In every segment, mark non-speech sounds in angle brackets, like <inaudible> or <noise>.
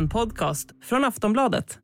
En podcast från Aftonbladet.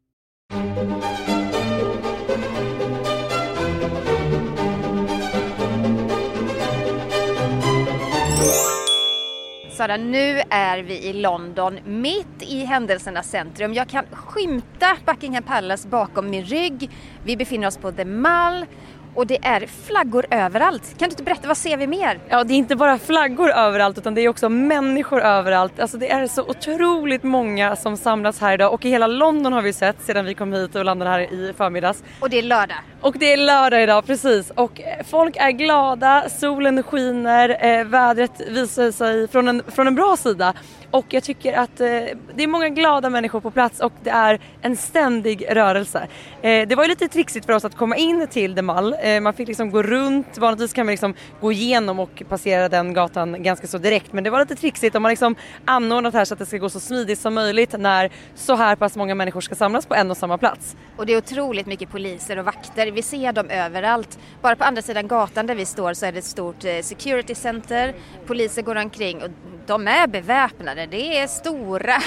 Sara, nu är vi i London, mitt i händelsernas centrum. Jag kan skymta Buckingham Palace bakom min rygg. Vi befinner oss på The Mall och det är flaggor överallt. Kan du inte berätta, vad ser vi mer? Ja, det är inte bara flaggor överallt utan det är också människor överallt. Alltså det är så otroligt många som samlas här idag och i hela London har vi sett sedan vi kom hit och landade här i förmiddags. Och det är lördag. Och det är lördag idag, precis. Och eh, folk är glada, solen skiner, eh, vädret visar sig från en, från en bra sida. Och jag tycker att eh, det är många glada människor på plats och det är en ständig rörelse. Eh, det var ju lite trixigt för oss att komma in till The Mall. Eh, man fick liksom gå runt, vanligtvis kan man liksom gå igenom och passera den gatan ganska så direkt men det var lite trixigt och man liksom anordnat här så att det ska gå så smidigt som möjligt när så här pass många människor ska samlas på en och samma plats. Och det är otroligt mycket poliser och vakter. Vi ser dem överallt. Bara på andra sidan gatan där vi står så är det ett stort eh, security center. Poliser går omkring och de är beväpnade. Det är stora,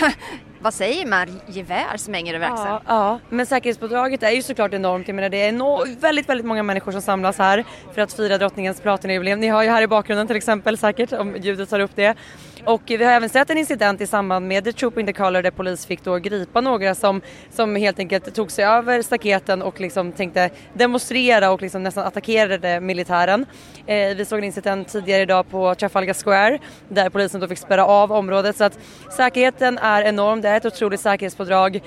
vad säger man, gevär som hänger över axeln. Ja, ja, men säkerhetspådraget är ju såklart enormt. Jag menar det är väldigt, väldigt många människor som samlas här för att fira drottningens platinajubileum. Ni har ju här i bakgrunden till exempel säkert om ljudet tar upp det. Och vi har även sett en incident i samband med The Troop in the Color där polis fick då gripa några som, som helt enkelt tog sig över staketen och liksom tänkte demonstrera och liksom nästan attackerade militären. Eh, vi såg en incident tidigare idag på Trafalgar Square där polisen då fick spärra av området så att säkerheten är enorm, det är ett otroligt säkerhetspådrag. Eh,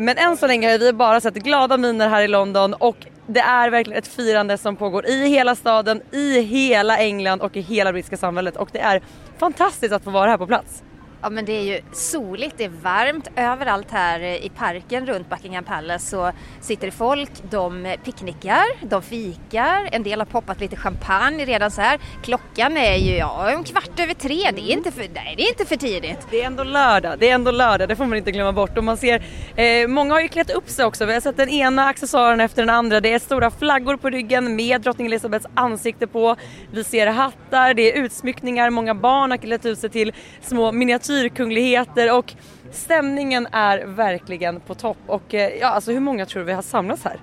men än så länge har vi bara sett glada miner här i London och det är verkligen ett firande som pågår i hela staden, i hela England och i hela brittiska samhället och det är fantastiskt att få vara här på plats. Ja men det är ju soligt, det är varmt. Överallt här i parken runt Buckingham Palace så sitter folk, de picknickar, de fikar, en del har poppat lite champagne redan så här. Klockan är ju ja, en kvart över tre, det är inte för, nej, det är inte för tidigt. Det är ändå lördag, det är ändå lördag, det får man inte glömma bort. Och man ser, eh, många har ju klätt upp sig också, vi har sett den ena accessoaren efter den andra. Det är stora flaggor på ryggen med drottning Elizabeths ansikte på. Vi ser hattar, det är utsmyckningar, många barn har klätt ut sig till små miniatyrer miniatyrkungligheter och stämningen är verkligen på topp. Och eh, ja, alltså hur många tror du vi har samlats här?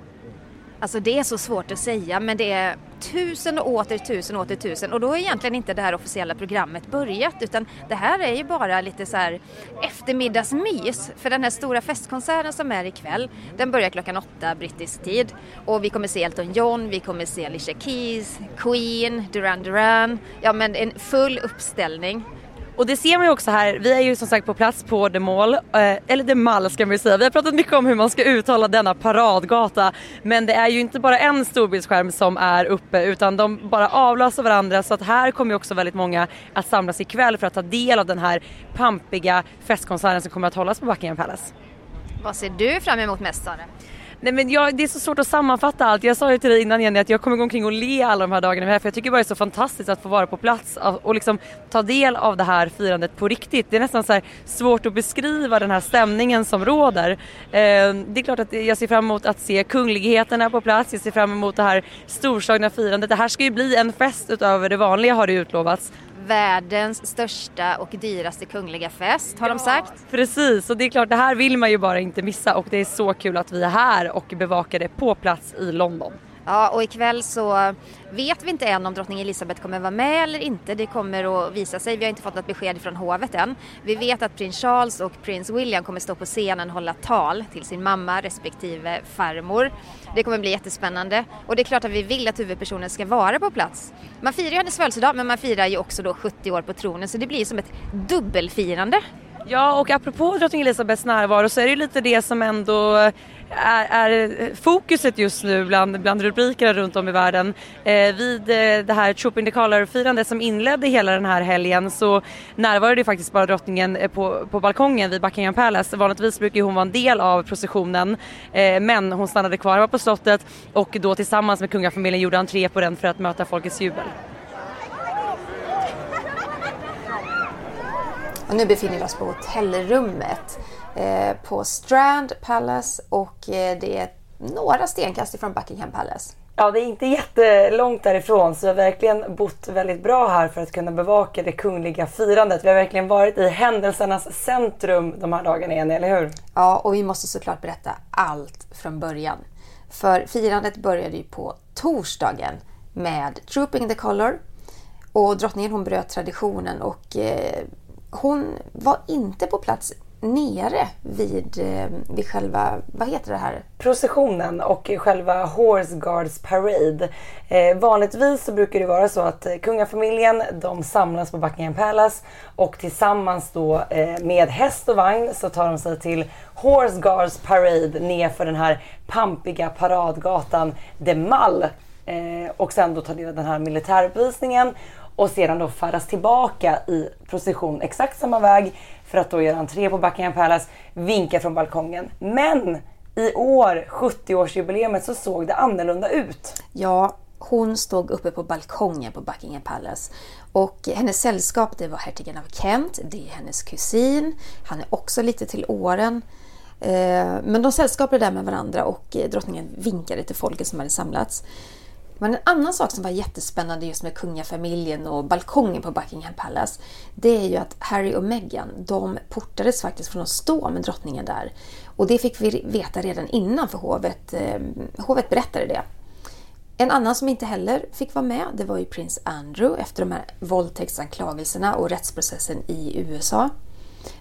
Alltså det är så svårt att säga men det är tusen och åter tusen och åter tusen och då är egentligen inte det här officiella programmet börjat utan det här är ju bara lite så här eftermiddagsmys för den här stora festkonserten som är ikväll den börjar klockan åtta brittisk tid och vi kommer se Elton John, vi kommer se Alicia Keys, Queen, Duran Duran, ja men en full uppställning. Och det ser man ju också här, vi är ju som sagt på plats på The Mall, eh, eller The Mall ska man ju säga. Vi har pratat mycket om hur man ska uttala denna paradgata. Men det är ju inte bara en storbildsskärm som är uppe utan de bara avlöser varandra så att här kommer ju också väldigt många att samlas ikväll för att ta del av den här pampiga festkonserten som kommer att hållas på Buckingham Palace. Vad ser du fram emot mest Sara? Nej men jag, det är så svårt att sammanfatta allt. Jag sa ju till dig innan Jenny att jag kommer gå omkring och le alla de här dagarna här för jag tycker bara det är så fantastiskt att få vara på plats och liksom ta del av det här firandet på riktigt. Det är nästan så svårt att beskriva den här stämningen som råder. Eh, det är klart att jag ser fram emot att se kungligheterna på plats, jag ser fram emot det här storslagna firandet. Det här ska ju bli en fest utöver det vanliga har det utlovats världens största och dyraste kungliga fest har ja, de sagt. Precis och det är klart det här vill man ju bara inte missa och det är så kul att vi är här och bevakar det på plats i London. Ja, och ikväll så vet vi inte än om drottning Elizabeth kommer vara med eller inte. Det kommer att visa sig. Vi har inte fått något besked från hovet än. Vi vet att prins Charles och prins William kommer stå på scenen och hålla tal till sin mamma respektive farmor. Det kommer bli jättespännande och det är klart att vi vill att huvudpersonen ska vara på plats. Man firar ju hennes födelsedag men man firar ju också då 70 år på tronen så det blir som ett dubbelfirande. Ja och apropå drottning Elisabeths närvaro så är det ju lite det som ändå är, är fokuset just nu bland, bland rubrikerna runt om i världen. Eh, vid eh, det här Troop in the Color-firandet som inledde hela den här helgen så närvarade faktiskt bara drottningen eh, på, på balkongen vid Buckingham Palace. Vanligtvis brukar hon vara en del av processionen eh, men hon stannade kvar på slottet och då tillsammans med kungafamiljen gjorde entré på den för att möta folkets jubel. Och nu befinner vi oss på hotellrummet eh, på Strand Palace och eh, det är några stenkast ifrån Buckingham Palace. Ja, det är inte jättelångt därifrån så vi har verkligen bott väldigt bra här för att kunna bevaka det kungliga firandet. Vi har verkligen varit i händelsernas centrum de här dagarna igen, eller hur? Ja, och vi måste såklart berätta allt från början. För firandet började ju på torsdagen med Trooping the Color och drottningen hon bröt traditionen och eh, hon var inte på plats nere vid, eh, vid själva, vad heter det här? Processionen och själva Horse Guards Parade. Eh, vanligtvis så brukar det vara så att eh, kungafamiljen de samlas på Buckingham Palace och tillsammans då eh, med häst och vagn så tar de sig till Horse Guards Parade nerför den här pampiga paradgatan de Mall eh, och sen då tar del av den här militäruppvisningen och sedan då färdas tillbaka i procession exakt samma väg för att då göra entré på Buckingham Palace, vinka från balkongen. Men i år, 70-årsjubileet, så såg det annorlunda ut. Ja, hon stod uppe på balkongen på Buckingham Palace och hennes sällskap det var hertigen av Kent, det är hennes kusin, han är också lite till åren. Eh, men de sällskapade där med varandra och eh, drottningen vinkade till folket som hade samlats. Men en annan sak som var jättespännande just med kungafamiljen och balkongen på Buckingham Palace, det är ju att Harry och Meghan, de portades faktiskt från att stå med drottningen där. Och det fick vi veta redan innan för hovet, eh, hovet berättade det. En annan som inte heller fick vara med, det var ju prins Andrew efter de här våldtäktsanklagelserna och rättsprocessen i USA.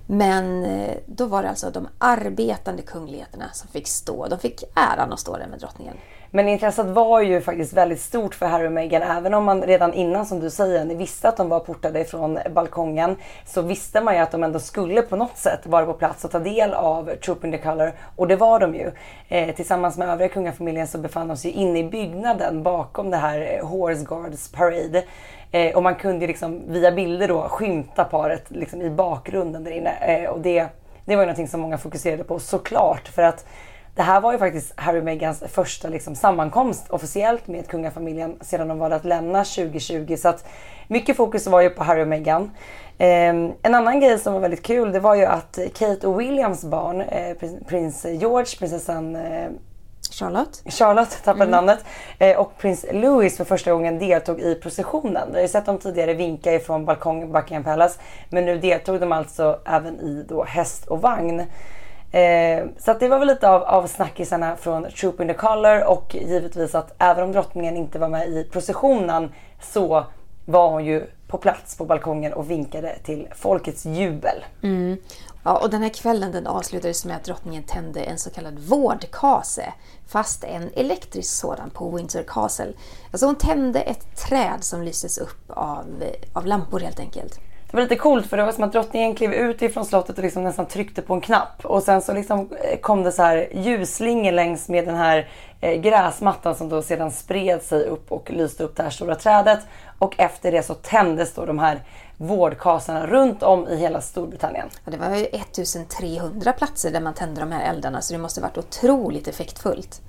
Men eh, då var det alltså de arbetande kungligheterna som fick stå. De fick äran att stå där med drottningen. Men intresset var ju faktiskt väldigt stort för Harry och Meghan. Även om man redan innan som du säger ni visste att de var portade från balkongen så visste man ju att de ändå skulle på något sätt vara på plats och ta del av Troop in the Colour Och det var de ju. Eh, tillsammans med övriga kungafamiljen så befann de sig inne i byggnaden bakom det här eh, Horse Guards Parade. Eh, och man kunde liksom via bilder då skymta paret liksom i bakgrunden där inne. Eh, och det, det var ju någonting som många fokuserade på såklart. För att det här var ju faktiskt Harry och Meghans första liksom, sammankomst officiellt med kungafamiljen sedan de valde att lämna 2020. Så att mycket fokus var ju på Harry och Meghan. Eh, en annan grej som var väldigt kul det var ju att Kate och Williams barn, eh, prins George, prinsessan eh, Charlotte. Charlotte tappade mm. namnet. Eh, och prins Louis för första gången deltog i processionen. Vi har ju sett dem tidigare vinka ifrån balkongen på Buckingham Palace. Men nu deltog de alltså även i då häst och vagn. Eh, så det var väl lite av, av snackisarna från Troop in the Color och givetvis att även om drottningen inte var med i processionen så var hon ju på plats på balkongen och vinkade till folkets jubel. Mm. Ja, och den här kvällen den avslutades med att drottningen tände en så kallad vårdkase, fast en elektrisk sådan på Windsor Castle. Alltså hon tände ett träd som lystes upp av, av lampor helt enkelt. Det var lite coolt för det var som att drottningen klev ut ifrån slottet och liksom nästan tryckte på en knapp. Och sen så liksom eh, kom det så här ljusslingor längs med den här eh, gräsmattan som då sedan spred sig upp och lyste upp det här stora trädet. Och efter det så tändes då de här vårdkasarna runt om i hela Storbritannien. Ja, det var ju 1300 platser där man tände de här eldarna så det måste varit otroligt effektfullt.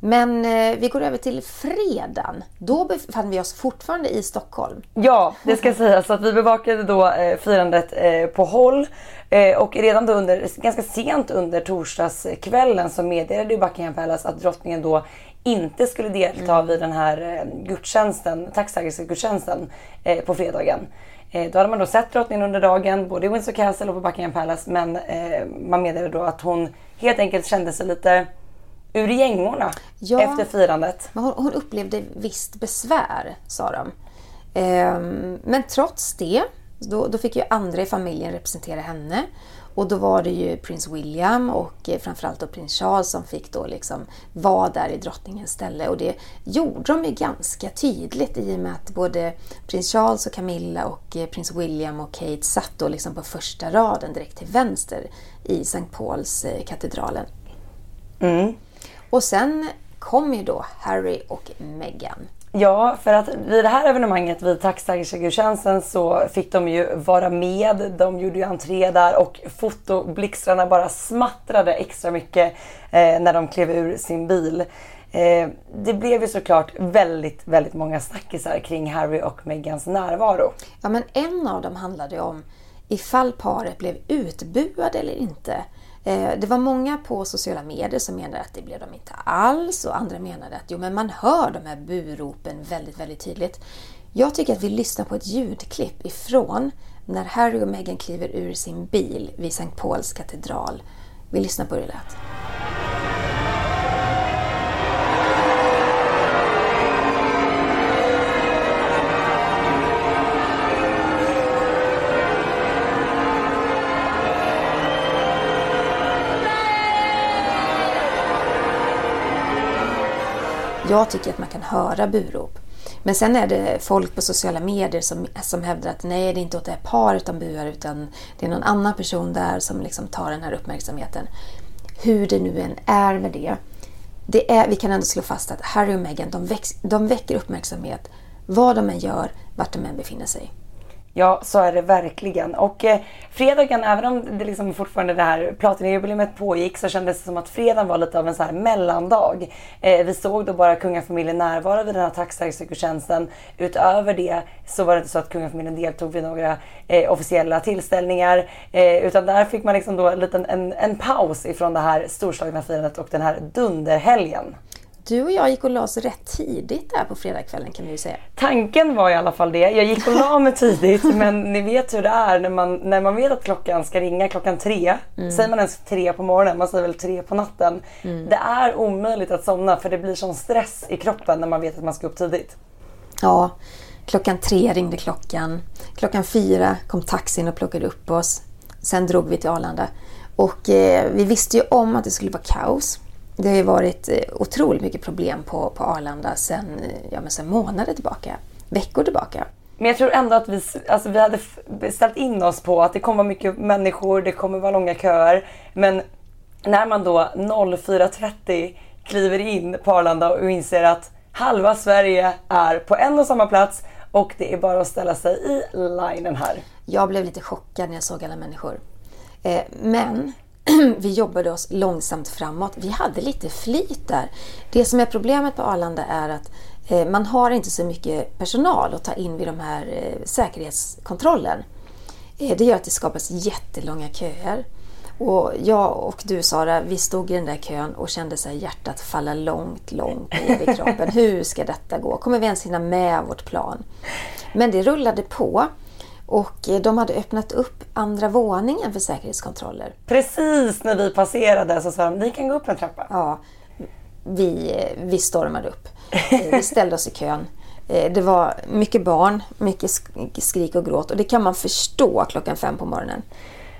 Men eh, vi går över till fredagen. Då befann vi oss fortfarande i Stockholm. Ja, det ska sägas att vi bevakade då eh, firandet eh, på håll. Eh, och redan då under, ganska sent under torsdagskvällen så meddelade Buckingham Palace att drottningen då inte skulle delta mm. vid den här eh, gudstjänsten, tacksägelsegudstjänsten eh, på fredagen. Eh, då hade man då sett drottningen under dagen både i Windsor Castle och på Buckingham Palace men man meddelade då att hon helt enkelt kände sig lite ur gängorna ja, efter firandet. Men hon, hon, upplevde visst besvär sa de. Ehm, men trots det, då, då, fick ju andra i familjen representera henne. Och då var det ju prins William och eh, framförallt då prins Charles som fick då liksom vara där i drottningens ställe. Och det gjorde de ju ganska tydligt i och med att både prins Charles och Camilla och eh, prins William och Kate satt då liksom på första raden direkt till vänster i St. Pauls eh, katedralen. Mm. Och sen kom ju då Harry och Meghan. Ja, för att vid det här evenemanget vid tacksägelsetjänsten så fick de ju vara med. De gjorde ju entré där och fotoblixtrarna bara smattrade extra mycket eh, när de klev ur sin bil. Eh, det blev ju såklart väldigt, väldigt många snackisar kring Harry och Meghans närvaro. Ja, men en av dem handlade om ifall paret blev utbuade eller inte. Eh, det var många på sociala medier som menade att det blev de inte alls och andra menade att jo, men man hör de här buropen väldigt, väldigt tydligt. Jag tycker att vi lyssnar på ett ljudklipp ifrån när Harry och Meghan kliver ur sin bil vid Sankt Pauls katedral. Vi lyssnar på hur det lät. Jag tycker att man kan höra burop. Men sen är det folk på sociala medier som, som hävdar att nej, det är inte åt det här paret de buar utan det är någon annan person där som liksom tar den här uppmärksamheten. Hur det nu än är med det. det är, vi kan ändå slå fast att Harry och Meghan de, väx, de väcker uppmärksamhet vad de än gör, vart de än befinner sig. Ja, så är det verkligen. Och eh, fredagen, även om det liksom fortfarande det här platinajubileet pågick så kändes det som att fredagen var lite av en så här mellandag. Eh, vi såg då bara kungafamiljen närvara vid den här tacksägelsekurstjänsten. Utöver det så var det inte så att kungafamiljen deltog vid några eh, officiella tillställningar. Eh, utan där fick man liksom då en, liten, en, en paus ifrån det här storslagna firandet och den här dunderhelgen. Du och jag gick och la oss rätt tidigt där på fredagskvällen kan vi ju säga. Tanken var i alla fall det. Jag gick och la mig tidigt <laughs> men ni vet hur det är när man, när man vet att klockan ska ringa klockan tre. Mm. Säger man ens tre på morgonen? Man säger väl tre på natten. Mm. Det är omöjligt att somna för det blir sån stress i kroppen när man vet att man ska upp tidigt. Ja, klockan tre ringde klockan. Klockan fyra kom taxin och plockade upp oss. Sen drog vi till Arlanda. Och eh, vi visste ju om att det skulle vara kaos. Det har ju varit eh, otroligt mycket problem på, på Arlanda sedan, eh, ja, men sedan månader tillbaka, veckor tillbaka. Men jag tror ändå att vi, alltså vi hade ställt in oss på att det kommer vara mycket människor, det kommer vara långa köer. Men när man då 04.30 kliver in på Arlanda och inser att halva Sverige är på en och samma plats och det är bara att ställa sig i linen här. Jag blev lite chockad när jag såg alla människor. Eh, men <clears throat> vi jobbade oss långsamt framåt. Vi hade lite flit där. Det som är problemet på Arlanda är att eh, man har inte så mycket personal att ta in vid de här eh, säkerhetskontrollen. Eh, det gör att det skapas jättelånga köer. Och jag och du Sara, vi stod i den där kön och kände så hjärtat falla långt, långt ner i kroppen. <laughs> Hur ska detta gå? Kommer vi ens hinna med vårt plan? Men det rullade på. Och eh, de hade öppnat upp andra våningen för säkerhetskontroller. Precis när vi passerade så sa de, ni kan gå upp en trappa. Ja, vi, eh, vi stormade upp. Eh, vi ställde oss i kön. Det var mycket barn, mycket skrik och gråt och det kan man förstå klockan fem på morgonen.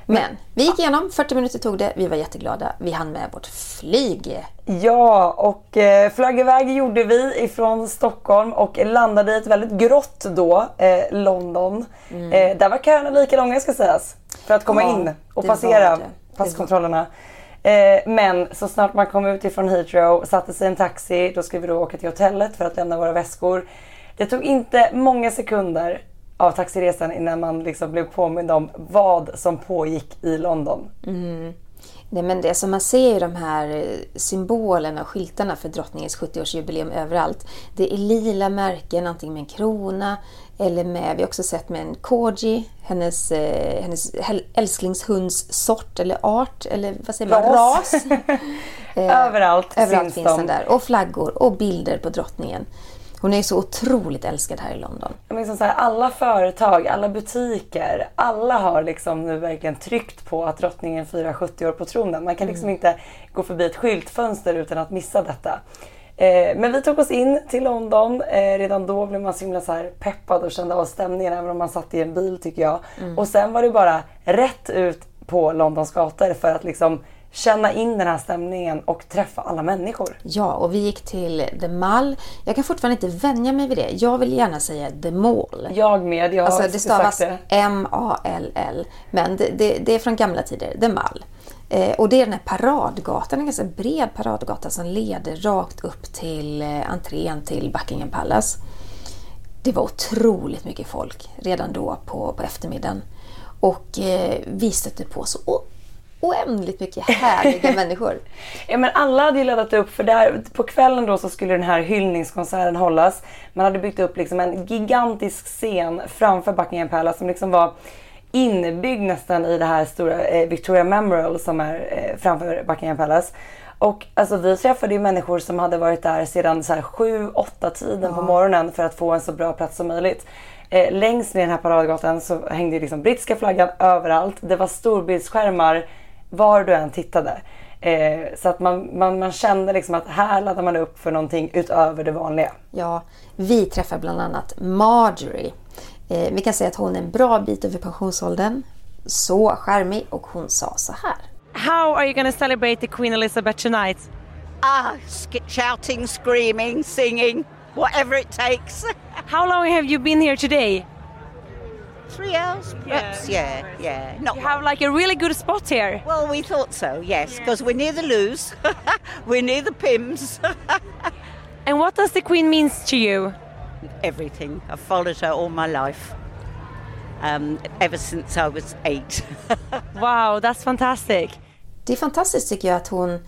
Men vi gick igenom, 40 minuter tog det, vi var jätteglada. Vi hann med vårt flyg. Ja, och eh, flög iväg gjorde vi ifrån Stockholm och landade i ett väldigt grått då, eh, London. Mm. Eh, där var köerna lika långa ska sägas, för att komma ja, in och passera passkontrollerna. Eh, men så snart man kom ut ifrån Heathrow, satte sig i en taxi, då skulle vi då åka till hotellet för att lämna våra väskor. Det tog inte många sekunder av taxiresan innan man liksom blev påmind om vad som pågick i London. Mm. Nej, men det som man ser de här eh, symbolerna och skyltarna för drottningens 70-årsjubileum överallt. Det är lila märken, antingen med en krona eller med, vi har också sett med en corgi, hennes, eh, hennes älsklingshundssort eller art, eller vad säger man, ras. ras. <laughs> överallt, överallt finns den där. Och flaggor och bilder på drottningen. Hon är så otroligt älskad här i London. Men så här, alla företag, alla butiker, alla har liksom nu verkligen tryckt på att drottningen firar 70 år på tronen. Man kan liksom mm. inte gå förbi ett skyltfönster utan att missa detta. Eh, men vi tog oss in till London. Eh, redan då blev man så himla så här peppad och kände av stämningen även om man satt i en bil tycker jag. Mm. Och sen var det bara rätt ut på Londons gator för att liksom känna in den här stämningen och träffa alla människor. Ja, och vi gick till The Mall. Jag kan fortfarande inte vänja mig vid det. Jag vill gärna säga The Mall. Jag med. Jag alltså, det stavas M-A-L-L. Men det, det, det, är från gamla tider. The Mall. Eh, och det är den här paradgatan, en ganska bred paradgata som leder rakt upp till eh, entrén till Buckingham Palace. Det var otroligt mycket folk redan då på, på eftermiddagen. Och eh, vi stötte på så oändligt mycket härliga <laughs> människor. Ja men alla hade ju laddat upp för där, på kvällen då så skulle den här hyllningskonserten hållas. Man hade byggt upp liksom en gigantisk scen framför Buckingham Palace som liksom var inbyggd nästan i det här stora eh, Victoria Memorial som är eh, framför Buckingham Palace. Och alltså vi träffade ju människor som hade varit där sedan så här 7-8 tiden på morgonen för att få en så bra plats som möjligt. Eh, längs med den här paradgatan så hängde liksom brittiska flaggan överallt. Det var storbildsskärmar var du än tittade. Eh, så att man, man, man kände liksom att här laddar man upp för någonting utöver det vanliga. Ja, vi träffar bland annat Marjorie. Eh, vi kan säga att hon är en bra bit över pensionsåldern. Så charmig och hon sa så här. How are you going to celebrate the Queen Elizabeth tonight? Ah, sk- shouting, screaming, singing, whatever it takes. <laughs> How long have you been here today? Three hours, perhaps. Yeah, yeah. Not You have like a really good spot here. well. We thought so, yes, because we're near the loos, <laughs> we're near the Pims. <laughs> And what does the Queen means to you? Everything. I've followed her all my life, um, ever since I was eight. <laughs> Wow, that's fantastic. Det är fantastiskt tycker jag att hon,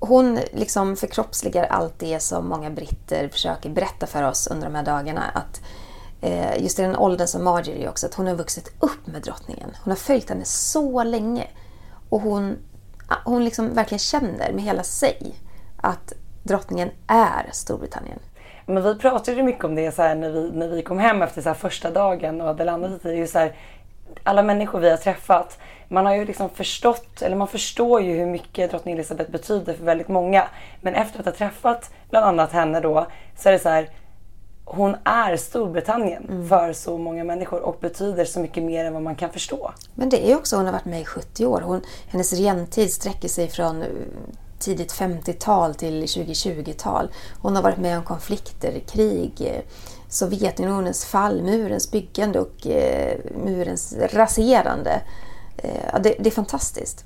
hon liksom förkroppsligar allt det som många britter försöker berätta för oss under de här dagarna. Att eh, Eh, just i den åldern som Marjorie också, att hon har vuxit upp med drottningen. Hon har följt henne så länge. Och hon, hon liksom verkligen känner med hela sig att drottningen är Storbritannien. Men vi pratade ju mycket om det så här, när, vi, när vi kom hem efter så här, första dagen och hade landat i just så här, alla människor vi har träffat. Man har ju liksom förstått, eller man förstår ju hur mycket drottning Elizabeth betyder för väldigt många. Men efter att ha träffat bland annat henne då så är det så här. Hon är Storbritannien för så många människor och betyder så mycket mer än vad man kan förstå. Men det är också, hon har varit med i 70 år. Hon, hennes regentid sträcker sig från eh, tidigt 50-tal till 2020-tal. Hon har varit med om konflikter, krig, eh, Sovjetunionens fall, murens byggande och eh, murens raserande. Det, det är fantastiskt.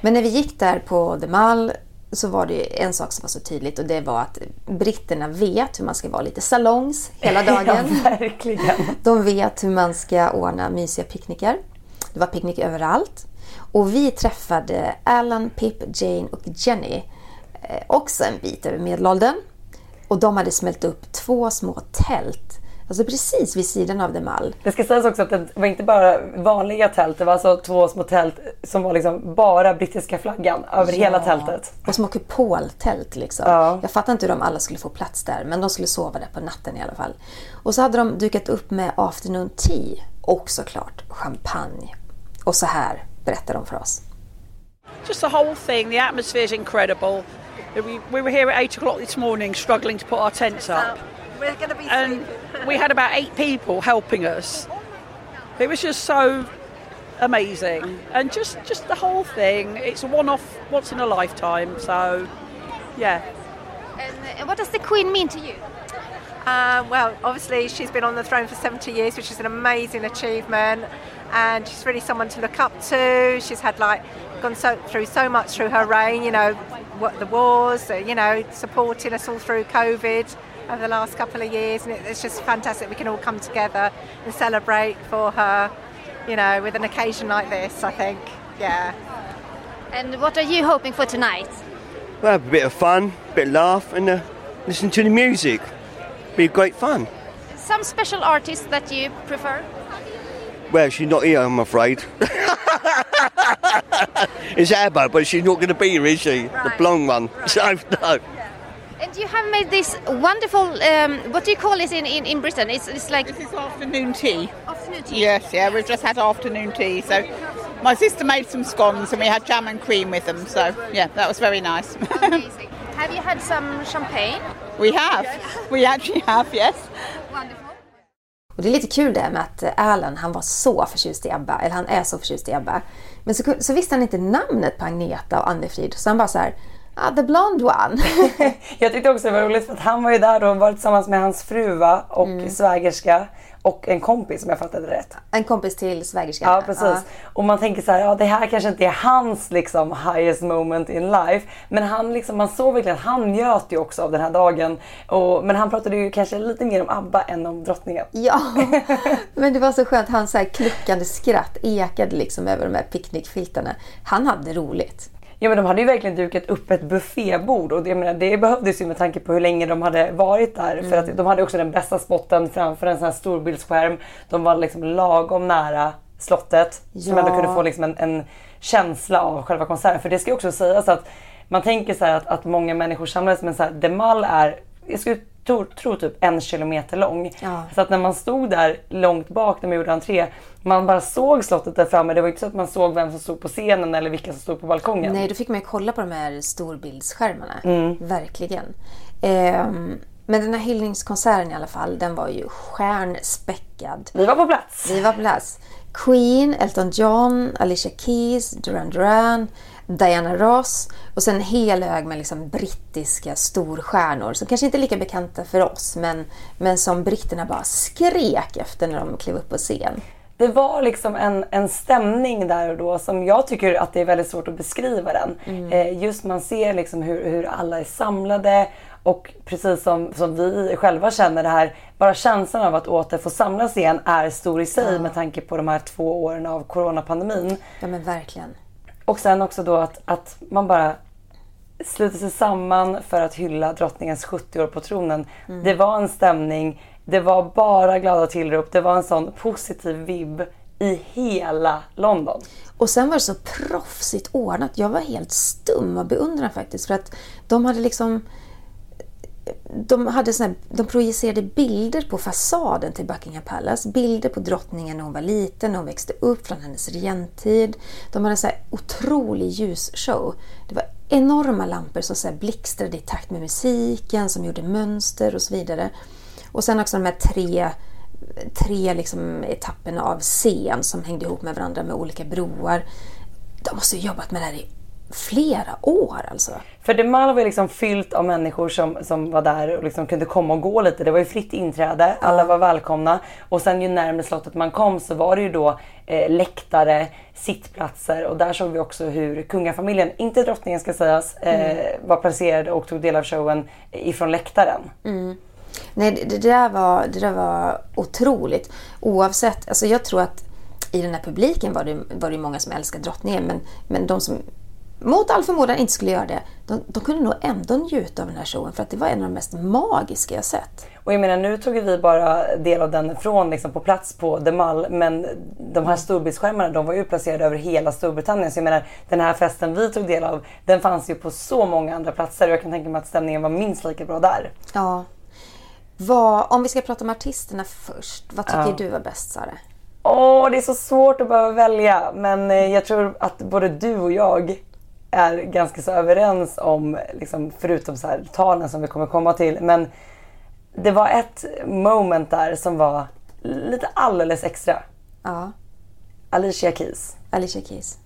Men när vi gick där på The Mall så var det en sak som var så tydligt och det var att britterna vet hur man ska vara lite salongs hela <laughs> dagen. Ja, verkligen. De vet hur man ska ordna mysiga picknickar. Det var picknick överallt. Och vi träffade Alan, Pip, Jane och Jenny. Eh, också en bit över medelåldern. Och de hade smält upp två små tält. Alltså precis vid sidan av The Mall. Det ska sägas också att det var inte bara vanliga tält. Det var alltså två små tält som var liksom bara brittiska flaggan över hela tältet. Och små kupoltält liksom. Ja. Jag fattar inte hur de alla skulle få plats där, men de skulle sova där på natten i alla fall. Och så hade de dukat upp med afternoon tea och såklart champagne. Och så här berättar de för oss. Just the whole thing, the atmosphere is incredible. We, we were here at eight o'clock this morning struggling to put our tents up. We're going to be And <laughs> we had about eight people helping us. It was just so amazing. And just, just the whole thing, it's a one off, once in a lifetime. So, yeah. And what does the Queen mean to you? Uh, well, obviously, she's been on the throne for 70 years, which is an amazing achievement, and she's really someone to look up to. She's had like gone so through so much through her reign, you know, what the wars, uh, you know, supporting us all through COVID over the last couple of years, and it, it's just fantastic. We can all come together and celebrate for her, you know, with an occasion like this. I think, yeah. And what are you hoping for tonight? We'll have a bit of fun, a bit of laugh, and uh, listen to the music. Be great fun. Some special artists that you prefer? Well, she's not here, I'm afraid. <laughs> it's Abba, but she's not going to be here, is she? The blonde one. <laughs> So, no. You have made this wonderful, um, what do you call it in, in, in Britain? It's, it's like This is afternoon tea. afternoon tea. Yes, yeah, we've just had afternoon tea. So my sister made some scones and we had jam and cream with them. So yeah, that was very nice. <laughs> Amazing. Have you had some champagne? we have. We actually have, yes. Wonderful. Och det är lite kul det med att Alan, han var så förtjust i Ebba, eller han är så förtjust i Ebba. Men så, så visste han inte namnet på Agneta och Annefrid, så han bara så här, ah, the blonde one. <laughs> Jag tyckte också det var roligt för att han var ju där och var tillsammans med hans fru och svägerska och en kompis om jag fattade rätt. en kompis till svägerskan. Ja precis. Och man tänker så här, ja det här kanske inte är hans liksom highest moment in life. Men han liksom, man såg verkligen att han njöt ju också av den här dagen. Och, men han pratade ju kanske lite mer om ABBA än om drottningen. Ja, <laughs> men det var så skönt. Hans så här kluckande skratt ekade liksom över de här picknickfiltarna. Han hade roligt. Ja men de hade ju verkligen dukat upp ett buffébord och det, jag menar, det behövdes ju med tanke på hur länge de hade varit där. För att de hade också den bästa spotten framför en sån här storbildsskärm. De var liksom lagom nära slottet. Ja. ändå kunde få liksom en, en känsla av själva konserten. För det ska ju också sägas att man tänker så här att, att många människor samlades men så här, The Mall är, jag skulle tro, tro typ en kilometer lång. Ja. Så att när man stod där långt bak när man gjorde entré, man bara såg slottet där framme. Det var inte så att man såg vem som stod på scenen eller vilka som stod på balkongen. Nej, då fick man ju kolla på de här storbildsskärmarna. Mm. Verkligen. Ehm, men den här hyllningskonserten i alla fall, den var ju stjärnspäckad. Vi var på plats. Vi var på plats. Queen, Elton John, Alicia Keys, Duran Duran, Diana Ross och sen en hel hög med liksom brittiska storstjärnor som kanske inte är lika bekanta för oss men, men som britterna bara skrek efter när de klev upp på scen. Det var liksom en, en stämning där och då som jag tycker att det är väldigt svårt att beskriva den. Eh, just man ser liksom hur, hur alla är samlade och precis som, som vi själva känner det här, bara känslan av att åter få samlas igen är stor i sig med tanke på de här två åren av coronapandemin. Ja men verkligen. Och sen också då att, att man bara sluter sig samman för att hylla drottningens 70 år på tronen. Det var en stämning, det var bara glada tillrop, det var en sån positiv vibb i hela London. Och sen var det så proffsigt ordnat. Jag var helt stum av beundran faktiskt. För att de hade liksom... De, hade såna här, de projicerade bilder på fasaden till Buckingham Palace. Bilder på drottningen när hon var liten, när hon växte upp, från hennes regenttid. De hade en så här otrolig ljusshow. Det var enorma lampor som så här blixtrade i takt med musiken, som gjorde mönster och så vidare. Och sen också de här tre tre liksom etapperna av scen som hängde ihop med varandra med olika broar. De måste ju jobbat med det här i flera år alltså. För The Mall var ju liksom fyllt av människor som, som var där och liksom kunde komma och gå lite. Det var ju fritt inträde, alla var välkomna. Och sen ju närmare slottet man kom så var det ju då eh, läktare, sittplatser och där såg vi också hur kungafamiljen, inte drottningen ska sägas, eh, var placerade och tog del av showen ifrån läktaren. Nej, det, det, där var, det där var otroligt. Oavsett, alltså jag tror att i den här publiken var det, var det många som älskade drottningen men, men de som mot all förmodan inte skulle göra det, de, de kunde nog ändå njuta av den här showen för att det var en av de mest magiska jag sett. Och jag menar nu tog vi bara del av den från liksom på plats på The Mall men de här storbildsskärmarna de var ju placerade över hela Storbritannien så jag menar den här festen vi tog del av den fanns ju på så många andra platser och jag kan tänka mig att stämningen var minst lika bra där. Ja. Vad, om vi ska prata om artisterna först, vad tycker Ja. du var bäst Sara? Åh, det är så svårt att behöva välja men eh, jag tror att både du och jag är ganska så överens om, liksom, förutom så här, talen som vi kommer komma till, men det var ett moment där som var lite alldeles extra. Ja, Alicia Keys. Alicia Keys.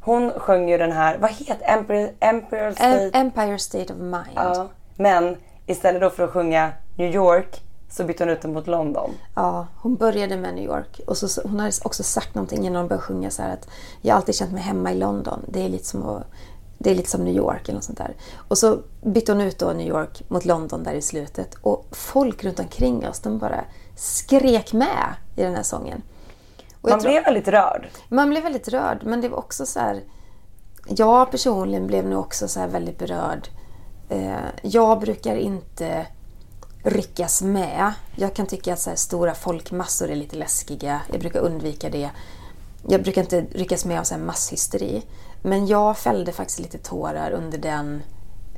Hon sjöng ju den här, vad heter Emperor, Emperor State? Em- Empire State of Mind. ja. Men istället då för att sjunga New York så bytte hon ut den mot London. Ja, hon började med New York. Och så, hon har också sagt någonting innan hon började sjunga så här att jag har alltid känt mig hemma i London. Det är lite som, att, det är lite som New York eller något sånt där. Och så bytte hon ut då New York mot London där i slutet. Och folk runt omkring oss, de bara skrek med i den här sången. Och Man tror- blev väldigt rörd. man blev väldigt rörd, men det var också så här... Jag personligen blev nog också så här väldigt berörd. Eh, jag brukar inte ryckas med. Jag kan tycka att så här stora folkmassor är lite läskiga. Jag brukar undvika det. Jag brukar inte ryckas med av så här masshysteri. Men jag fällde faktiskt lite tårar under den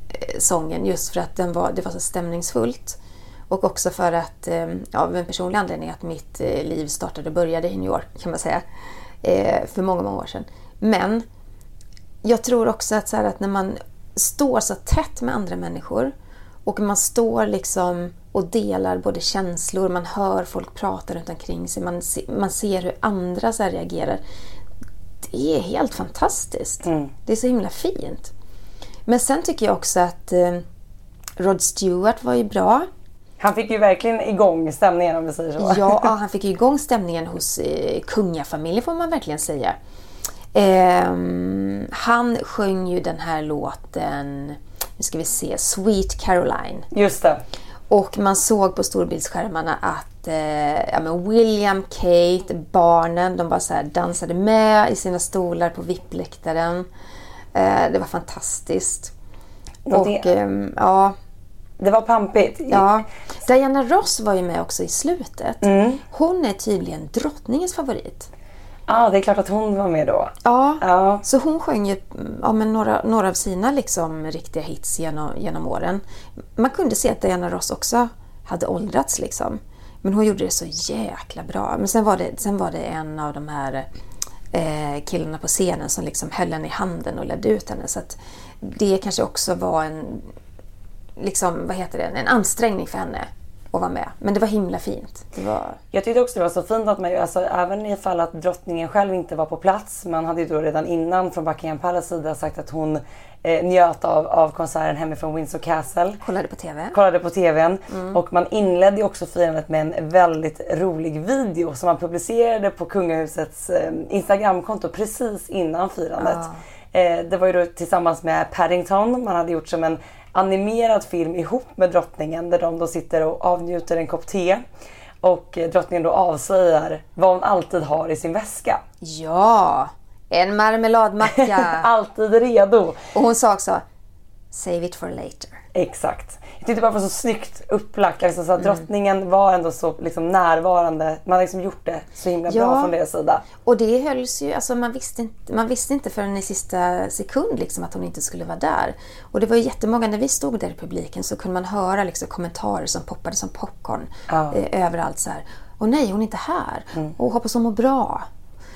eh, sången just för att den var, det var så stämningsfullt. Och också för att, eh, ja, av en personlig anledning, att mitt eh, liv startade och började i New York kan man säga. För många, många år sedan. Men jag tror också att, så här, att när man står så tätt med andra människor och man står liksom och delar både känslor, man hör folk prata runt omkring sig, man, se, man ser hur andra så reagerar. Det är helt fantastiskt. Det är så himla fint. Men sen tycker jag också att eh, Rod Stewart var ju bra. Han fick ju verkligen igång stämningen om vi säger så. Ja, <laughs> han fick ju igång stämningen hos eh, kungafamiljen får man verkligen säga. Ehm, han sjöng ju den här låten, nu ska vi se, Sweet Caroline. Just det. Och man såg på storbildsskärmarna att eh, ja, men William, Kate, barnen, de bara så dansade med i sina stolar på VIP-läktaren. Eh, det var fantastiskt. Och Och, det- ehm, ja, Det var pampigt. Ja. Diana Ross var ju med också i slutet. Mm. Hon är tydligen drottningens favorit. Ja, det är klart att hon var med då. Ja, Ja. så hon sjöng ju ja, men några, några av sina liksom, riktiga hits genom, genom åren. Man kunde se att Diana Ross också hade åldrats liksom. Men hon gjorde det så jäkla bra. Men sen var det, sen var det en av de här eh, killarna på scenen som liksom höll henne i handen och ledde ut henne. Så det kanske också var en, liksom, vad heter det, en ansträngning för henne att vara med. Men det var himla fint. Det var... Jag tyckte också det var så fint att man, alltså, även ifall att drottningen själv inte var på plats, man hade ju då redan innan från Buckingham Palace sida sagt att hon eh, njöt av, av konserten hemifrån Windsor Castle. Kollade på TV. Kollade på TVn och man inledde också firandet med en väldigt rolig video som man publicerade på kungahusets eh, Instagramkonto precis innan firandet. Eh, det var ju då tillsammans med Paddington, man hade gjort som en animerad film ihop med drottningen där de då sitter och avnjuter en kopp te. Och eh, drottningen då avslöjar vad hon alltid har i sin väska. Ja, en marmeladmacka. <laughs> Alltid redo. och hon sa också Save it for later. Exakt. Jag tyckte bara det var så snyggt upplagt. Liksom, så att drottningen var ändå så liksom, närvarande. Man har liksom gjort det så himla bra Ja. från deras sida. Och det hölls ju, alltså man visste inte, man visste inte förrän i sista sekund liksom att hon inte skulle vara där. Och det var ju jättemånga, när vi stod där i publiken så kunde man höra liksom kommentarer som poppade som popcorn Ja. eh, överallt så här. Och nej, hon är inte här. Och hoppas hon mår bra.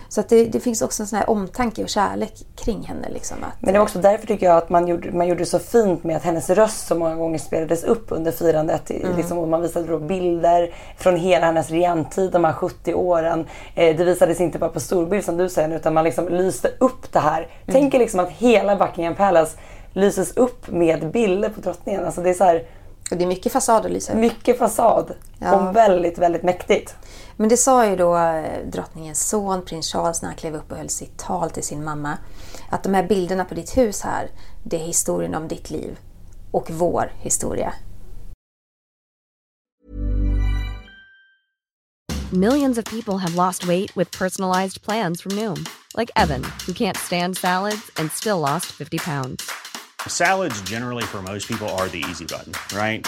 Så att det, det finns också en sån här omtanke och kärlek kring henne. Liksom, att, Men det var också därför tycker jag att man gjorde, man gjorde det så fint med att hennes röst så många gånger spelades upp under firandet. Liksom, och man visade då bilder från hela hennes regenttid, de här 70 åren. Eh, det visades inte bara på storbild som du säger utan man liksom lyste upp det här. Tänk er liksom att hela Buckingham Palace lyses upp med bilder på drottningen. Alltså det är så här, och det är mycket fasad att lysa upp. mycket fasad Ja. och väldigt, väldigt mäktigt. Men det sa ju då eh, drottningens son, prins Charles, när han klev upp och höll sitt tal till sin mamma. Att de här bilderna på ditt hus här, det är historien om ditt liv. Och vår historia. Millions of people have lost weight with personalized plans from Noom, like Evan, who can't stand salads and still lost 50 pounds. Salads, generally, for most people, are the easy button, right?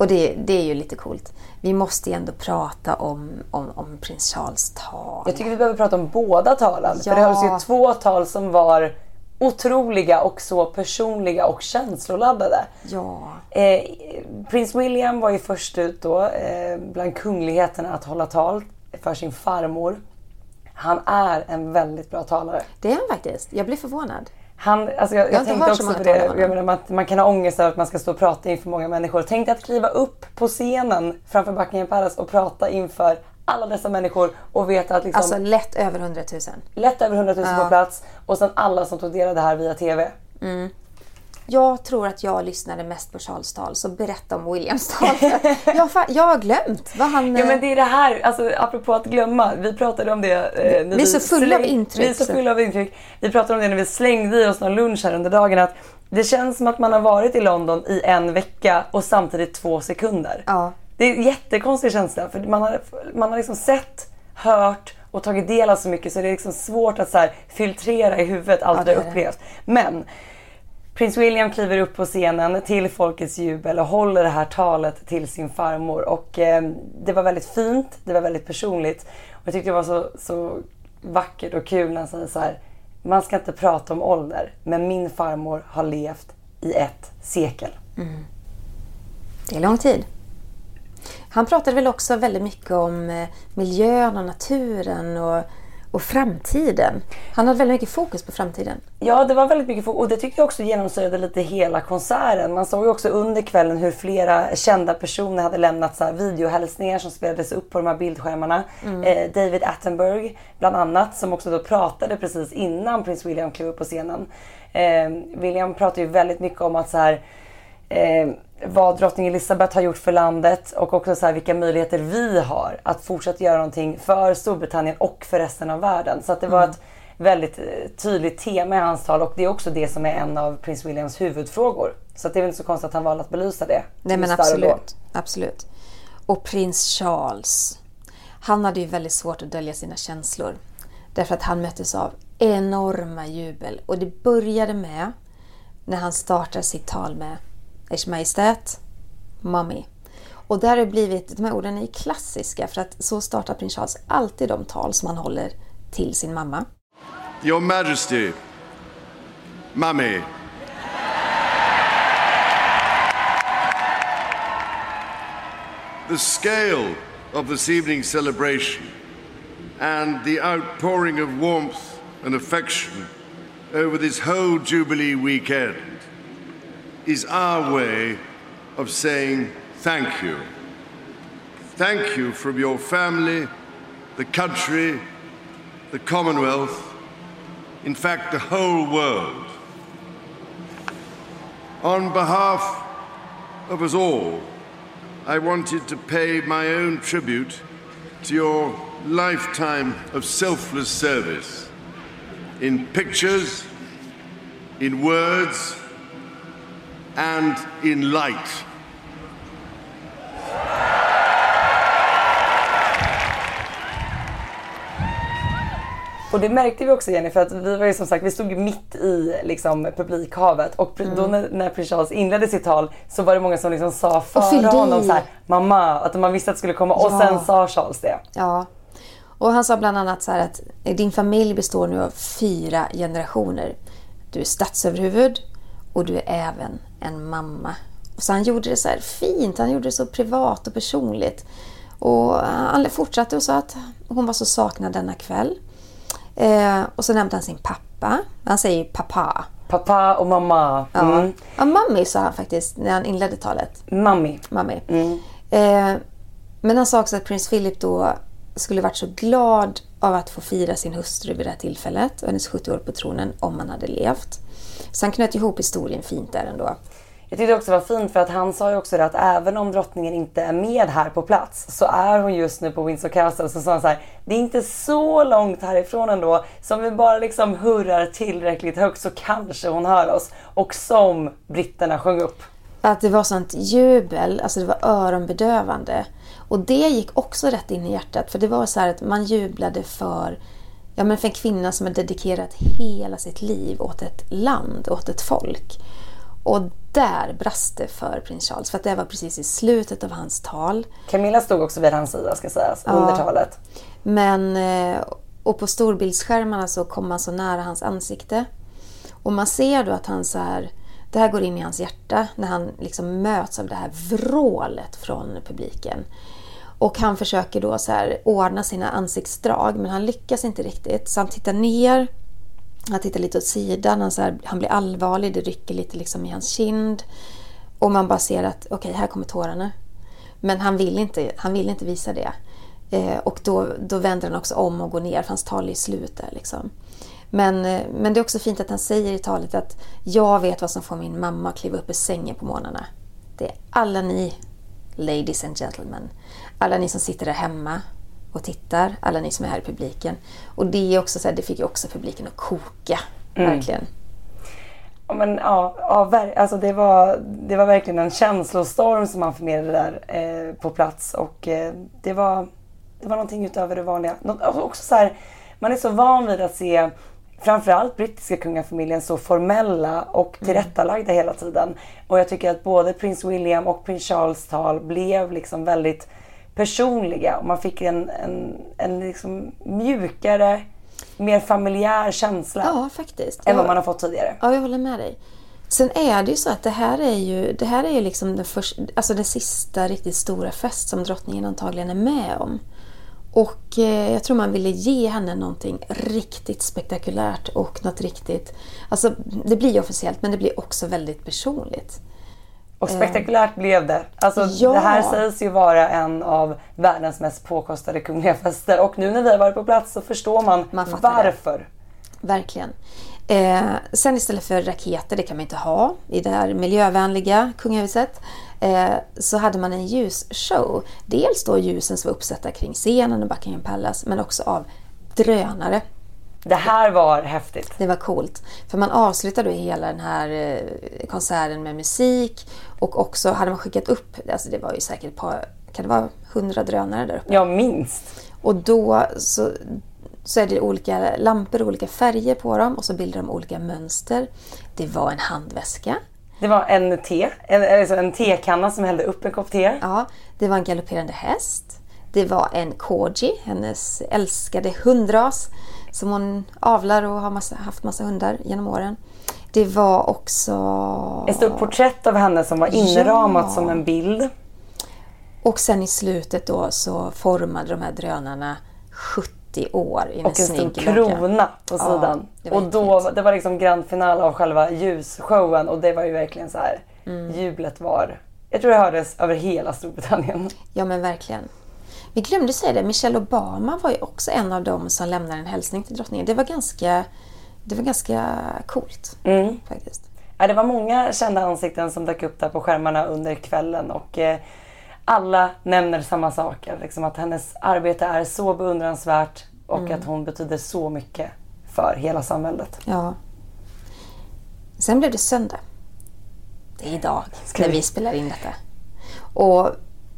Och det, det är ju lite coolt. Vi måste ju ändå prata om, om, om prins Charles tal. Jag tycker vi behöver prata om båda talen. Ja. För det hölls ju två tal som var otroliga och så personliga och känsloladdade. Ja. Eh, Prins William var ju först ut då eh, bland kungligheterna att hålla tal för sin farmor. Han är en väldigt bra talare. Det är han faktiskt. Jag blir förvånad. Han, alltså jag, jag, inte tänkte också på det. Jag menar, man, man kan ha ångest över att man ska stå och prata inför många människor. Tänk dig att kliva upp på scenen framför Buckingham Palace och prata inför alla dessa människor och veta att liksom, Alltså lätt över 100 000. lätt över 100 000 Ja. på plats och sen alla som tog del av det här via TV. Jag tror att jag lyssnade mest på Charles tal, så berätta om Williams tal. <laughs> jag, har fa- jag har glömt vad han... Ja men eh, det är det här, alltså apropå att glömma. Vi pratade om det. Eh, Vi är så fulla av släng- intryck, Vi är så fulla av intryck. Vi pratade om det när vi slängde i oss någon lunch här under dagen. Att det känns som att man har varit i London i en vecka och samtidigt två sekunder. Ja. Det är en jättekonstig känsla. För man har, man har liksom sett, hört och tagit del av så mycket så det är liksom svårt att så här filtrera i huvudet allt Ja, det det har upplevt. Men Prins William kliver upp på scenen till folkets jubel och håller det här talet till sin farmor. Och eh, det var väldigt fint, det var väldigt personligt. Och jag tyckte det var så, så vackert och kul när han säger så här. Man ska inte prata om ålder, men min farmor har levt i ett sekel. Mm. Det är lång tid. Han pratade väl också väldigt mycket om eh, miljön och naturen och, och framtiden. Han hade väldigt mycket fokus på framtiden. Ja, det var väldigt mycket fokus och det tyckte jag också genomsyrade lite hela konserten. Man såg ju också under kvällen hur flera kända personer hade lämnat så här videohälsningar som spelades upp på de här bildskärmarna. Eh, David Attenborough bland annat som också då pratade precis innan prins William klev upp på scenen. Eh, William pratade ju väldigt mycket om att så här eh, vad drottning Elizabeth har gjort för landet och också så här vilka möjligheter vi har att fortsätta göra någonting för Storbritannien och för resten av världen. Så att det var ett väldigt eh, tydligt tema i hans tal och det är också det som är en av prins Williams huvudfrågor Så det är väl inte så konstigt att han valde att belysa det. Nej men absolut. absolut. Och prins Charles. Han hade ju väldigt svårt att dölja sina känslor. Därför att han möttes av enorma jubel. Och det började med när han startar sitt tal med Ers Majestät, Mommy. Och där har det blivit, de här orden är ju klassiska för att så startar prins Charles alltid de tal som han håller till sin mamma. Your Majesty, Mummy. The scale of this evening's celebration and the outpouring of warmth and affection over this whole Jubilee weekend is our way of saying thank you. Thank you from your family, the country, the Commonwealth, in fact, the whole world. On behalf of us all, I wanted to pay my own tribute to your lifetime of selfless service in pictures, in words, and in light. Och det märkte vi också Jenny för att vi var ju som sagt, vi stod ju mitt i liksom, publikhavet och pre- då när, när prins Charles inledde sitt tal så var det många som liksom sa före honom så här, mamma, att man visste att det skulle komma och Ja. sen sa Charles det. Ja. Och han sa bland annat så här att din familj består nu av fyra generationer. Du är statsöverhuvud och du är även en mamma. Och så han gjorde det så här fint, han gjorde det så privat och personligt. Och han fortsatte och sa att hon var så saknad denna kväll. Eh, och så nämnde han sin pappa. Han säger pappa. Pappa och mamma. Ja, Mm. ja mammi sa han faktiskt när han inledde talet. Mammi. Mammi. Mm. Eh, men han sa också att prins Philip då skulle varit så glad av att få fira sin hustru vid det här tillfället och hennes 70 år på tronen om han hade levt. Så han knöt ihop historien fint där ändå. Jag tyckte också det var fint för att han sa ju också det att även om drottningen inte är med här på plats så är hon just nu på Windsor Castle. Så sa han så här, det är inte så långt härifrån ändå. Så om vi bara liksom hurrar tillräckligt högt så kanske hon hör oss. Och som britterna sjöng upp. Att det var sånt jubel, alltså det var öronbedövande. Och det gick också rätt in i hjärtat för det var så här att man jublade för, ja men för en kvinna som har dedikerat hela sitt liv åt ett land, åt ett folk. Och där brast det för prins Charles för att det var precis i slutet av hans tal. Camilla stod också vid hans sida ska sägas Ja. under talet. Men, eh, och på storbildsskärmarna så kom man så nära hans ansikte. Och man ser då att han så här, det här går in i hans hjärta när han liksom möts av det här vrålet från publiken. Och han försöker då så här ordna sina ansiktsdrag men han lyckas inte riktigt. Så han tittar ner, han tittar lite åt sidan, han, så här, han blir allvarlig, det rycker lite liksom i hans kind. Och man bara ser att okej, här kommer tårarna. Men han vill inte, han vill inte visa det. Eh, och då, då vänder han också om och går ner, för hans tal är slut där. Liksom. Men, eh, men det är också fint att han säger i talet att jag vet vad som får min mamma att kliva upp ur sängen på morgnarna. Det är alla ni, ladies and gentlemen. Alla ni som sitter där hemma och tittar, alla ni som är här i publiken. Och det, är också så här, det fick ju också publiken att koka, Mm. verkligen. Ja, men, ja, ja, alltså det, var, det var verkligen en känslostorm som han förmedlade där eh, på plats. Och eh, det, var, det var någonting utöver det vanliga. Nå- alltså också så här, man är så van vid att se framförallt brittiska kungafamiljen så formella och tillrättalagda hela tiden. Och jag tycker att både prins William och prins Charles tal blev liksom väldigt personliga. Och man fick en, en, en liksom mjukare, mer familjär känsla. Ja, faktiskt. Än vad man har fått tidigare. Ja, jag håller med dig. Sen är det ju så att det här är ju, det här är ju liksom den, först, alltså den sista riktigt stora fest som drottningen antagligen är med om. Och eh, jag tror man ville ge henne någonting riktigt spektakulärt och något riktigt... Alltså det blir ju officiellt men det blir också väldigt personligt. Och spektakulärt blev det. Alltså, Ja. Det här sägs ju vara en av världens mest påkostade kungliga fester. Och nu när vi har varit på plats så förstår man, det. varför. Verkligen. Eh, sen istället för raketer, det kan man inte ha i det här miljövänliga kungahuset, eh, så hade man en ljusshow. Dels då ljusen som var uppsatta kring scenen och Buckingham Palace, men också av drönare. Det här var häftigt. Det var coolt. För man avslutade hela den här eh, konserten med musik och också hade man skickat upp, alltså det var ju säkert ett par, kan det vara hundra drönare där uppe? Ja, minst. Och då så, så är det olika lampor, olika färger på dem och så bildar de olika mönster. Det var en handväska. Det var en te, en, alltså en tekanna som hällde upp en kopp te. Ja, det var en galopperande häst. Det var en Koji, hennes älskade hundras som hon avlar och har massa, haft massa hundar genom åren. Det var också... Ett stort porträtt av henne som var inramat ja. som en bild. Och sen i slutet då så formade de här drönarna 70 år i en Och en stor krona på sidan. Ja, och då, det var liksom grand final av själva ljusshowen och det var ju verkligen så här. Mm. Jublet var, jag tror det hördes över hela Storbritannien. Ja men verkligen. Vi glömde säga det, Michelle Obama var ju också en av dem som lämnade en hälsning till drottningen. Det var ganska, det var ganska coolt mm. faktiskt. Ja, det var många kända ansikten som dök upp där på skärmarna under kvällen och eh, alla nämner samma saker. Liksom att hennes arbete är så beundransvärt och mm. att hon betyder så mycket för hela samhället. Ja. Sen blev det söndag. Det är idag Ska när vi spelar in detta. Och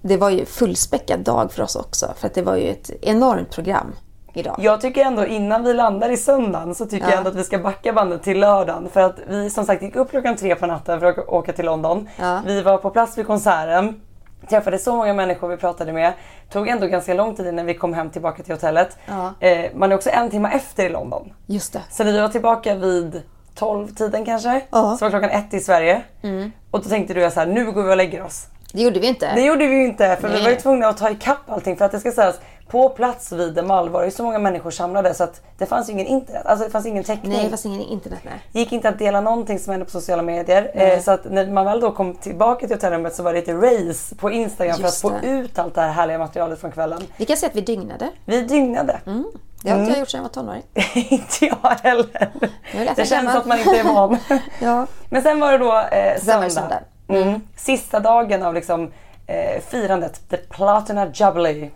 det var ju fullspäckad dag för oss också. För att det var ju ett enormt program idag. Jag tycker ändå innan vi landar i söndagen så tycker ja. jag ändå att vi ska backa bandet till lördagen. För att vi som sagt gick upp klockan tre på natten för att åka till London. Ja. Vi var på plats vid konserten. Träffade så många människor vi pratade med. Tog ändå ganska lång tid innan vi kom hem tillbaka till hotellet. Ja. Eh, man är också en timme efter i London. Just det. Så vi var tillbaka vid 12-tiden kanske, ja. så var klockan ett i Sverige. Mm. Och då tänkte du så här, nu går vi och lägger oss. Det gjorde vi inte. Det gjorde vi inte för Nej. vi var ju tvungna att ta ikapp allting för att det ska sägas på plats vid The Mall var det ju så många människor samlade så att det fanns ingen internet. Alltså det fanns ingen täckning. Nej, det fanns ingen internet. Nej. Det gick inte att dela någonting som hände på sociala medier. Eh, så att när man väl då kom tillbaka till hotellrummet så var det ett race på Instagram Just för att få ut allt det här härliga materialet från kvällen. Vi kan säga att vi dygnade. Vi dygnade. Mm. Det har inte mm. jag gjort sedan jag var tonåring. <laughs> inte jag heller. Det, det känns att man inte är van. <laughs> ja. Men sen var det då eh, söndag. söndag. Mm. Sista dagen av liksom eh, firandet, The Platina Jubilee.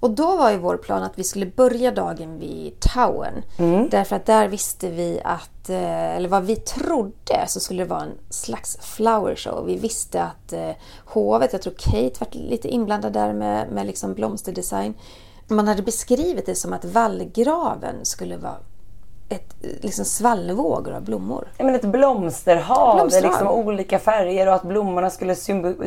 Och då var ju vår plan att vi skulle börja dagen vid Towern. Mm. Därför att där visste vi att, eh, eller vad vi trodde, så skulle det vara en slags flower show. Vi visste att eh, hovet, jag tror Kate var lite inblandad där med, med liksom blomsterdesign. Man hade beskrivit det som att vallgraven skulle vara ett, liksom svallvågor av blommor. Ja, men ett blomsterhav, blomsterhav. liksom olika färger och att blommorna skulle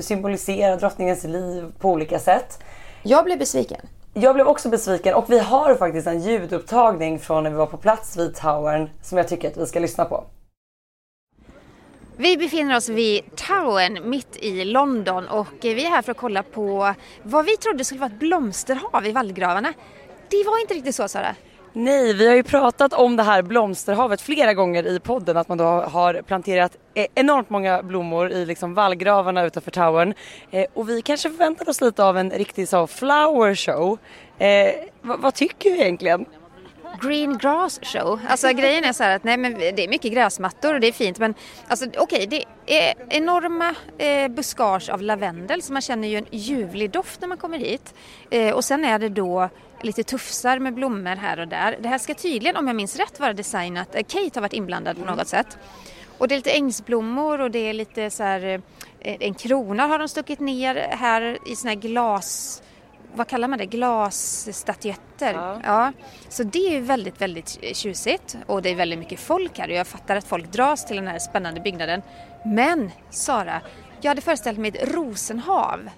symbolisera drottningens liv på olika sätt. Jag blev besviken. Jag blev också besviken och vi har faktiskt en ljudupptagning från när vi var på plats vid Towern som jag tycker att vi ska lyssna på. Vi befinner oss vid Towern mitt i London och vi är här för att kolla på vad vi trodde skulle vara ett blomsterhav i vallgravarna. Det var inte riktigt så Sara. Nej, vi har ju pratat om det här blomsterhavet flera gånger i podden att man då har planterat e- enormt många blommor i liksom vallgravarna utanför towern. Eh, och vi kanske förväntar oss lite av en riktig så flower show. Eh, vad tycker du egentligen? Green grass show. Alltså grejen är så här att nej men det är mycket gräsmattor och det är fint men alltså okej okay, det är enorma eh, buskage av lavendel så man känner ju en ljuvlig doft när man kommer hit. Eh, och sen är det då lite tufsar med blommor här och där. Det här ska tydligen, om jag minns rätt, vara designat, eh, Kate har varit inblandad på något sätt. Och det är lite ängsblommor och det är lite så här, eh, en krona har de stuckit ner här i såna här glas vad kallar man det, glasstatyetter. Ja. ja. Så det är ju väldigt, väldigt tjusigt och det är väldigt mycket folk här och jag fattar att folk dras till den här spännande byggnaden. Men Sara, jag hade föreställt mig ett rosenhav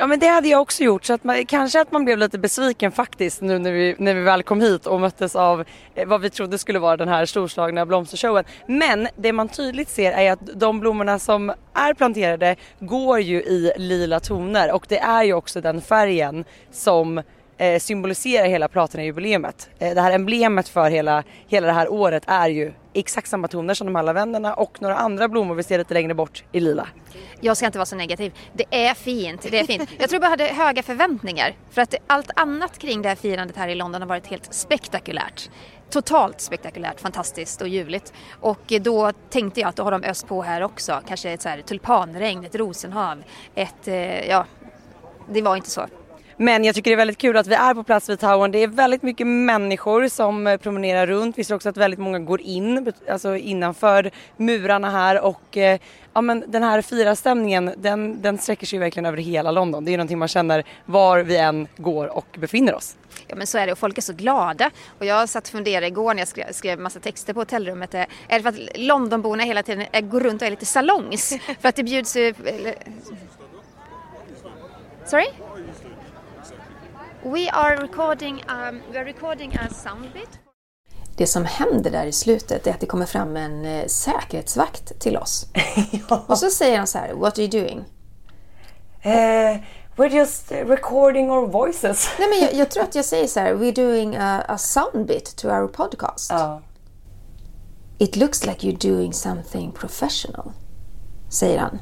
Ja men det hade jag också gjort så att man, kanske att man blev lite besviken faktiskt nu när vi, när vi väl kom hit och möttes av eh, vad vi trodde skulle vara den här storslagna blomstershowen. Men det man tydligt ser är att de blommorna som är planterade går ju i lila toner och det är ju också den färgen som eh, symboliserar hela Platina-jubileumet. Eh, det här emblemet för hela, hela det här året är ju exakt samma toner som de här lavenderna och några andra blommor vi ser lite längre bort i lila. Jag ska inte vara så negativ. Det är fint, det är fint. Jag tror jag hade höga förväntningar för att allt annat kring det här firandet här i London har varit helt spektakulärt. Totalt spektakulärt, fantastiskt och ljuvligt. Och då tänkte jag att då har de öst på här också. Kanske ett så här tulpanregn, ett rosenhav, ett, eh, ja, det var inte så. Men jag tycker det är väldigt kul att vi är på plats vid Towern. Det är väldigt mycket människor som eh, promenerar runt. Vi ser också att väldigt många går in, alltså innanför murarna här och eh, ja men den här firastämningen den, den sträcker sig verkligen över hela London. Det är ju någonting man känner var vi än går och befinner oss. Ja men så är det och folk är så glada. Och jag satt och funderade igår när jag skrev, skrev massa texter på hotellrummet. eh, Är det för att Londonborna hela tiden är, går runt och är lite salongs? <laughs> för att det bjuds ju... Sorry? We are recording, um, we are recording a soundbit. Det som händer där i slutet är att det kommer fram en eh, säkerhetsvakt till oss. <laughs> Och så säger han så här, What are you doing? Eh, we're just recording our voices. Nej, men jag, jag <laughs> tror att jag säger så här, We're doing a, a soundbit to our podcast. It looks like you're doing something professional. Säger han.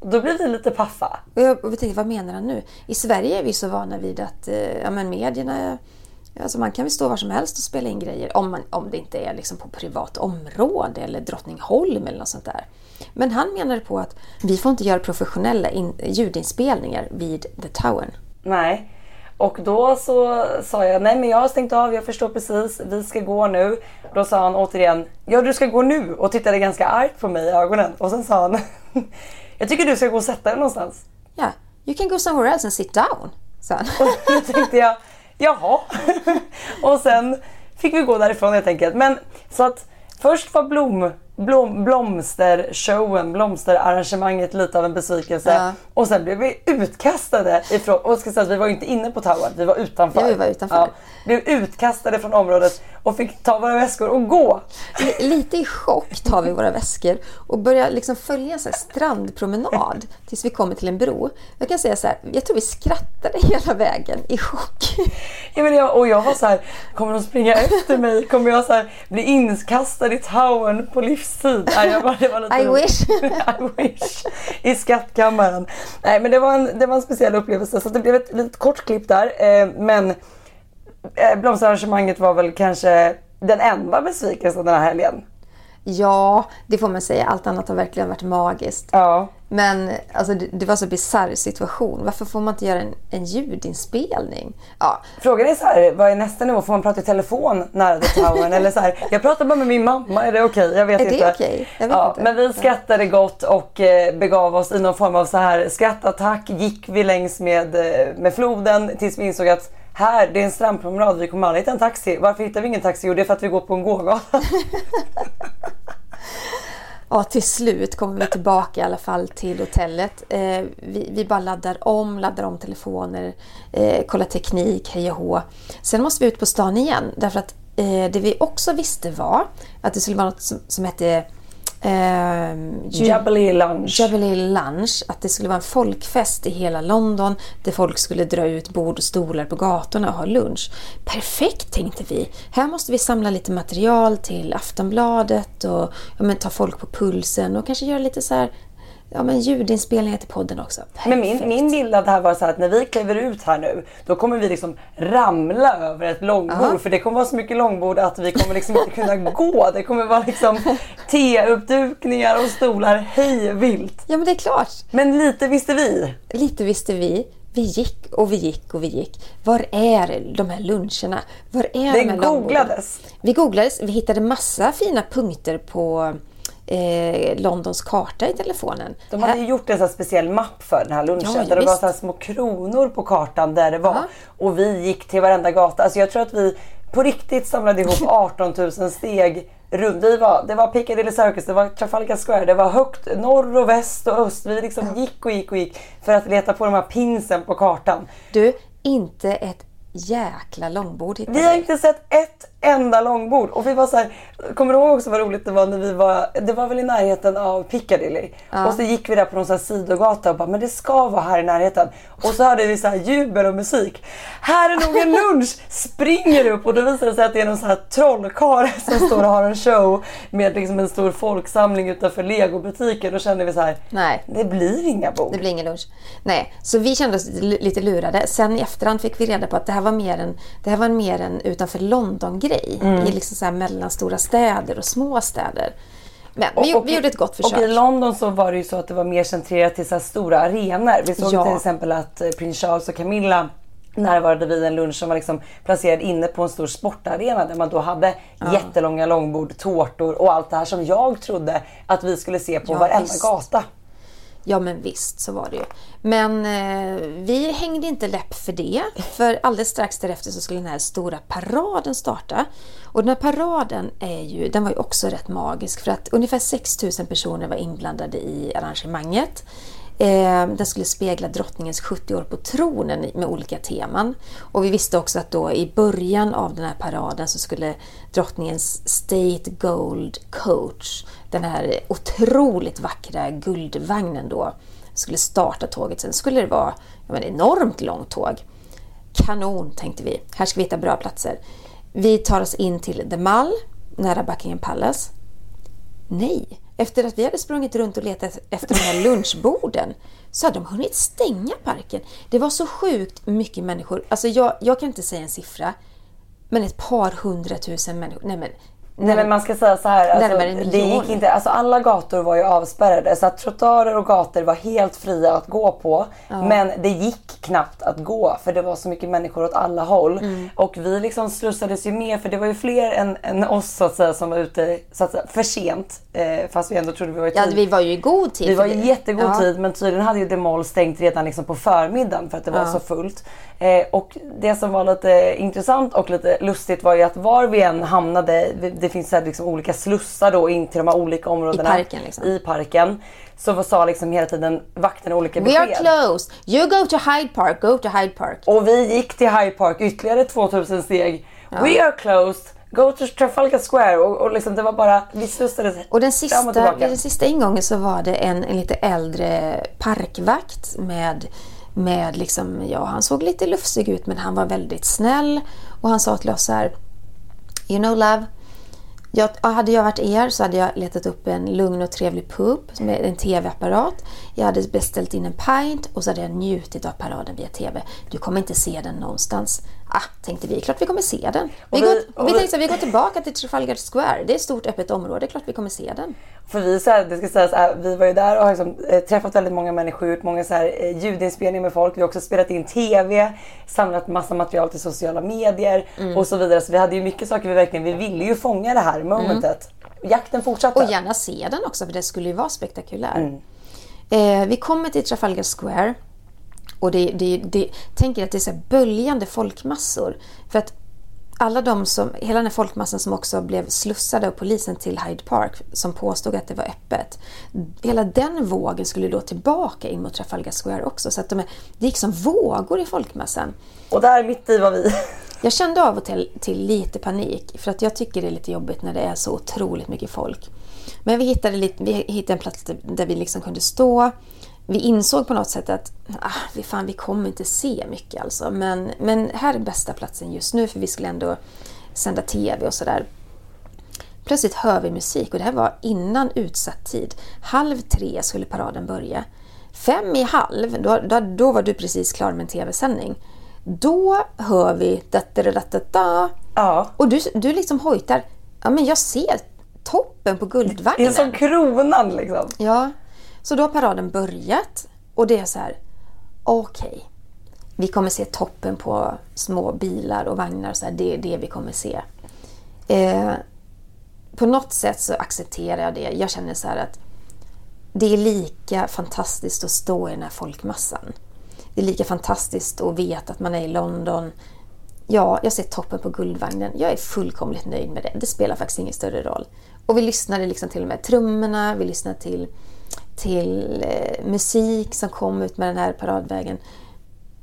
Då blir vi lite paffa. Och jag, och jag tänkte, vad menar han nu? I Sverige är vi så vana vid att eh, ja, men medierna... Alltså man kan väl stå var som helst och spela in grejer om, man, om det inte är liksom på privat område eller Drottningholm eller något sånt där. Men han menade på att vi får inte göra professionella in, ljudinspelningar vid The Towern. Nej. Och då så sa jag, nej men jag har stängt av, jag förstår precis, vi ska gå nu. Då sa han återigen, ja du ska gå nu och tittade ganska argt på mig i ögonen. Och sen sa han, <laughs> jag tycker du ska gå och sätta dig någonstans. Ja, you can go somewhere else and sit down, sa han. Och då <laughs> tänkte jag, jaha. <laughs> och sen fick vi gå därifrån helt enkelt. Men så att först var blom, blom, blomstershowen, blomsterarrangemanget lite av en besvikelse. Ja. Och sen blev vi utkastade ifrån, och ska säga att vi var inte inne på towern, vi var utanför. Ja, vi var utanför. blev utkastade från området och fick ta våra väskor och gå. Li- Lite i chock tar vi våra väskor och börjar liksom följa en strandpromenad tills vi kommer till en bro. Jag kan säga så här, jag tror vi skrattade hela vägen i chock. Ja, men jag, och jag var så här, kommer de springa efter mig? Kommer jag så här, bli inkastad i towern på livstid? Nej, jag bara, det var lite I wish. <laughs> I wish. I skattkammaren. Nej, men det var en, det var en speciell upplevelse. Så det blev ett litet kort klipp där. Eh, men eh, blomsterarrangemanget var väl kanske den enda besvikelsen den här helgen. Ja, det får man säga. Allt annat har verkligen varit magiskt. Ja. Men alltså, det, det var så bisarr situation. Varför får man inte göra en, en ljudinspelning? Ja, Frågan är så här, vad är nästa nivå? Får man prata i telefon nära The Towern? Eller så här, jag pratar bara med min mamma, är det okej? Jag vet Är det inte. okej? Jag vet ja, inte. Men vi skrattade gott och eh, begav oss i någon form av så här skrattattack. Gick vi längs med, eh, med floden tills vi insåg att här, det är en strandpromenad, vi kommer aldrig hitta en taxi. Varför hittar vi ingen taxi? Jo, det är för att vi går på en gågata. <laughs> Ja, till slut kommer vi tillbaka i alla fall till hotellet. Eh, vi, vi bara laddar om, laddar om telefoner, eh, kollar teknik, hej och hå. Sen måste vi ut på stan igen därför att eh, det vi också visste var att det skulle vara något som, som hette eh, Jubilee Lunch. Jubilee Lunch. Att det skulle vara en folkfest i hela London där folk skulle dra ut bord och stolar på gatorna och ha lunch. Perfekt tänkte vi. Här måste vi samla lite material till Aftonbladet och ja, men, ta folk på pulsen och kanske göra lite så här ja, men ljudinspelningar till podden också. Men min, min bild av det här var så att när vi kliver ut här nu då kommer vi liksom ramla över ett långbord Aha. för det kommer vara så mycket långbord att vi kommer liksom inte kunna <laughs> gå. Det kommer vara liksom teuppdukningar och stolar hej vilt. Ja men det är klart. Men lite visste vi. Lite visste vi. Vi gick och vi gick och vi gick. Var är de här luncherna? Var är Det de här långborden? googlades. Vi googlades. Vi hittade massa fina punkter på eh, Londons karta i telefonen. De hade ju gjort en sån här speciell mapp för den här lunchen. Ja, där det var visst. så här små kronor på kartan där det var. Ja. Och vi gick till varenda gata. Alltså jag tror att vi på riktigt samlade ihop <laughs> 18 000 steg runt. Vi var, det var Piccadilly Circus, det var Trafalgar Square, det var högt norr och väst och öst. Vi liksom gick och gick och gick för att leta på de här pinsen på kartan. Du, inte ett jäkla långbord hittade Vi har inte sett ett enda långbord och vi var så här, kommer du ihåg också vad roligt det var när vi var, det var väl i närheten av Piccadilly Ja. och så gick vi där på någon här sidogata och bara, men det ska vara här i närheten och så hörde vi så här jubel och musik. Här är nog en <laughs> lunch! Springer upp och då visar det sig att det är någon sån här trollkarl som står och har en show med liksom en stor folksamling utanför legobutiken. Då kände vi så här, Nej. det blir inga bord. Det blir ingen lunch. Nej, så vi kände oss lite- lurade. Sen i efterhand fick vi reda på att det här var mer en, det här var mer en utanför London-grej. Mm. I liksom så här mellanstora städer och små städer. Men vi, Och- och vi gjorde ett gott försök. Och i London så var det ju så att det var mer centrerat till så stora arenor. Vi såg Ja. till exempel att eh, prins Charles och Camilla närvarade vid en lunch som var liksom placerad inne på en stor sportarena där man då hade Ja. jättelånga långbord, tårtor och allt det här som jag trodde att vi skulle se på Ja, varenda visst. gata. Ja men visst, så var det ju. Men eh, vi hängde inte läpp för det. För alldeles strax därefter så skulle den här stora paraden starta. Och den här paraden är ju, den var ju också rätt magisk för att ungefär 6000 personer var inblandade i arrangemanget. Eh, den skulle spegla drottningens 70 år på tronen med olika teman. Och vi visste också att då i början av den här paraden så skulle drottningens State Gold Coach, den här otroligt vackra guldvagnen då, skulle starta tåget. Sen skulle det vara ja, men enormt långt tåg. Kanon tänkte vi. Här ska vi hitta bra platser. Vi tar oss in till The Mall, nära Buckingham Palace. Nej, efter att vi hade sprungit runt och letat efter de här <laughs> lunchborden så hade de hunnit stänga parken. Det var så sjukt mycket människor. Alltså jag, jag kan inte säga en siffra, men ett par hundratusen människor. Nej men, Nej men man ska säga så här, alltså, det gick inte, alltså alla gator var ju avspärrade så att trottoarer och gator var helt fria att gå på. Ja. Men det gick knappt att gå för det var så mycket människor åt alla håll. Mm. Och vi liksom slussades ju med för det var ju fler än, än oss så att säga som var ute så att säga, för sent. Eh, fast vi ändå trodde vi var i tid. Ja, vi var ju i god tid. Vi var i jättegod Ja. tid men tydligen hade ju Mall stängt redan liksom på förmiddagen för att det var Ja. så fullt. Eh, och det som var lite intressant och lite lustigt var ju att var vi än hamnade, det- finns så här liksom olika slussar då in till de här olika områdena parken, liksom. i parken. Så sa liksom hela tiden vakterna olika We besked. are closed. You go to Hyde Park, go to Hyde Park. Och vi gick till Hyde Park ytterligare 2000 steg. Ja. We are closed. Go to Trafalgar Square. Och, och liksom det var bara, vi slussades Och den fram sista, och tillbaka. den sista ingången så var det en, en lite äldre parkvakt med, med liksom, ja han såg lite lufsig ut men han var väldigt snäll och han sa till oss så här You know love, jag, hade jag varit er så hade jag letat upp en lugn och trevlig pub med en TV-apparat. Jag hade beställt in en pint och så hade jag njutit av paraden via TV. Du kommer inte se den någonstans. Ah, tänkte vi, klart vi kommer se den. Vi, Och går, vi- vi vi- tänkte här, vi går tillbaka till Trafalgar Square. Det är ett stort öppet område, klart vi kommer se den. För vi, så här, det ska sägas, vi var ju där och har liksom, eh, träffat väldigt många människor, gjort många så här, eh, ljudinspelningar med folk. Vi har också spelat in TV, samlat massa material till sociala medier Mm. och så vidare. Så vi hade ju mycket saker vi verkligen, vi ville ju fånga det här momentet. Jakten fortsatte. Och gärna se den också för det skulle ju vara spektakulär. Mm. Eh, vi kommer till Trafalgar Square och det, det, det, tänker att det är så böljande folkmassor. För att alla de som, hela den här folkmassan som också blev slussade av polisen till Hyde Park som påstod att det var öppet. Hela den vågen skulle då tillbaka in mot Trafalgar Square också. Så att de det gick som vågor i folkmassan. Och där mitt i var vi. <laughs> Jag kände av och till, till lite panik för att jag tycker det är lite jobbigt när det är så otroligt mycket folk. Men vi hittade, lite, vi hittade en plats där- där vi liksom kunde stå. Vi insåg på något sätt att ah, vi, fan, vi kommer inte se mycket alltså. Men, men här är bästa platsen just nu för vi skulle ändå sända TV och sådär. Plötsligt hör vi musik och det här var innan utsatt tid. Halv tre skulle paraden börja. Fem i halv, då, då, då var du precis klar med en TV-sändning. Då hör vi da, da, da, da, da. Ja. Och du, du liksom hojtar. Ja, men jag ser toppen på Det är Guldvagnen. som kronan liksom. Ja, så då har paraden börjat och det är så här, okej, vi kommer se toppen på små bilar och vagnar och så här, det är det vi kommer se. Eh, på något sätt så accepterar jag det. Jag känner så här att det är lika fantastiskt att stå i den här folkmassan. Det är lika fantastiskt att veta att man är i London. Ja, jag ser toppen på Guldvagnen. Jag är fullkomligt nöjd med det. Det spelar faktiskt ingen större roll. Och vi lyssnade liksom till och med trummorna, vi lyssnade till, till eh, musik som kom ut med den här paradvägen.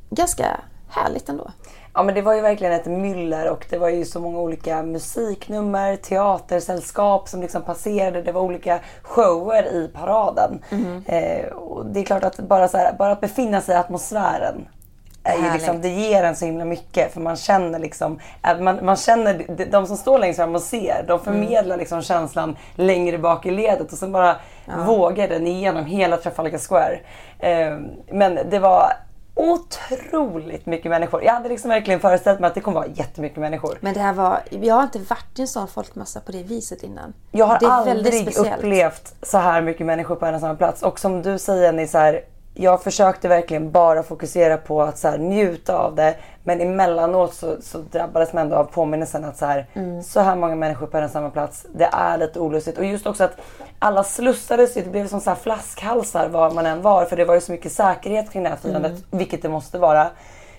Ganska härligt ändå. Ja men det var ju verkligen ett myller och det var ju så många olika musiknummer, teatersällskap som liksom passerade. Det var olika shower i paraden. Mhm. Eh, och det är klart att bara, här, bara att befinna sig i atmosfären är liksom, det ger en så himla mycket för man känner liksom, man, man känner, de- som står längst fram och ser, de förmedlar liksom känslan längre bak i ledet och sen bara Ja. vågar den igenom hela Trafalgar Square. Eh, men det var otroligt mycket människor. Jag hade liksom verkligen föreställt mig att det kommer vara jättemycket människor. Men det här var, jag har inte varit i en sån folkmassa på det viset innan. Jag har aldrig upplevt så här mycket människor på en och samma plats. Och som du säger Jenny, så här, jag försökte verkligen bara fokusera på att så här, njuta av det. Men emellanåt så, så drabbades man ändå av påminnelsen att så här, Mm. så här många människor på en samma plats. Det är lite olustigt. Och just också att alla slussades ju. Det blev som så här flaskhalsar var man än var. För det var ju så mycket säkerhet kring det här firandet. Mm. Vilket det måste vara.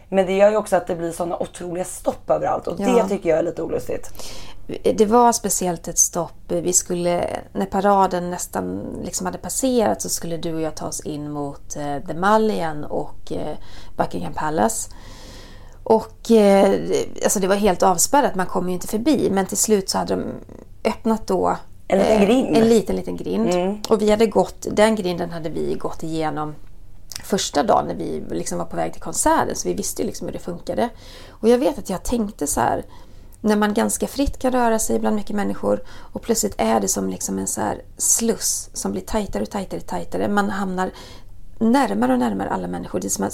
Men det gör ju också att det blir sådana otroliga stopp överallt. Och Ja. det tycker jag är lite olustigt. Det var speciellt ett stopp. Vi skulle, när paraden nästan liksom hade passerat så skulle du och jag ta oss in mot eh, The Mall igen och eh, Buckingham Palace. Och eh, alltså det var helt avspärrat, man kom ju inte förbi. Men till slut så hade de öppnat då En liten eh, grind. En liten, liten grind. Mm. Och vi hade gått, den grinden hade vi gått igenom första dagen när vi liksom var på väg till konserten. Så vi visste ju liksom hur det funkade. Och jag vet att jag tänkte så här. När man ganska fritt kan röra sig bland mycket människor och plötsligt är det som liksom en så sluss som blir tajtare och tajtare och tajtare. Man hamnar närmare och närmare alla människor. Att man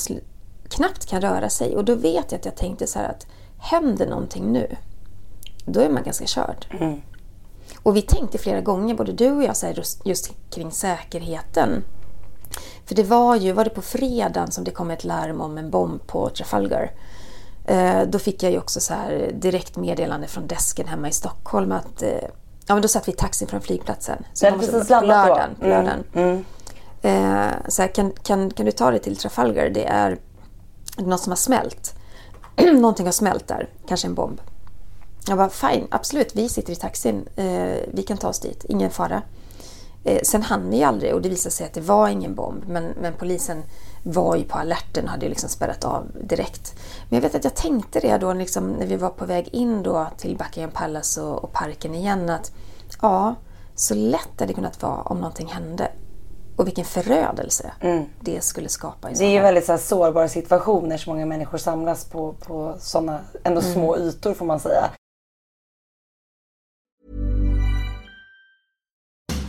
knappt kan röra sig. Och då vet jag att jag tänkte så här att händer någonting nu, då är man ganska körd. Och vi tänkte flera gånger, både du och jag, så här, just, just kring säkerheten. För det var ju, var det på fredagen som det kom ett larm om en bomb på Trafalgar. Eh, då fick jag ju också så här direkt meddelande från desken hemma i Stockholm att eh, ja, men då satt vi i taxin från flygplatsen. Det hade kom precis på lördagen. På Mm, lördagen. mm. Eh, så här, kan, kan, kan du ta dig till Trafalgar? Det är något som har smält. <clears throat> Någonting har smält där, kanske en bomb. Jag bara, fine, absolut, vi sitter i taxin. Eh, vi kan ta oss dit, ingen fara. Eh, sen hann vi aldrig och det visade sig att det var ingen bomb. Men, men polisen var ju på alerten och hade liksom spärrat av direkt. Men jag vet att jag tänkte det då liksom, när vi var på väg in då till Buckingham Palace och, och parken igen att ja, så lätt hade det kunnat vara om någonting hände. Och vilken förödelse det skulle skapa i Det är ju väldigt så här, sårbara situationer så många människor samlas på, på sådana ändå Mm. små ytor får man säga.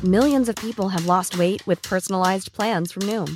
Millions of people have lost weight with personalized plans from Noom,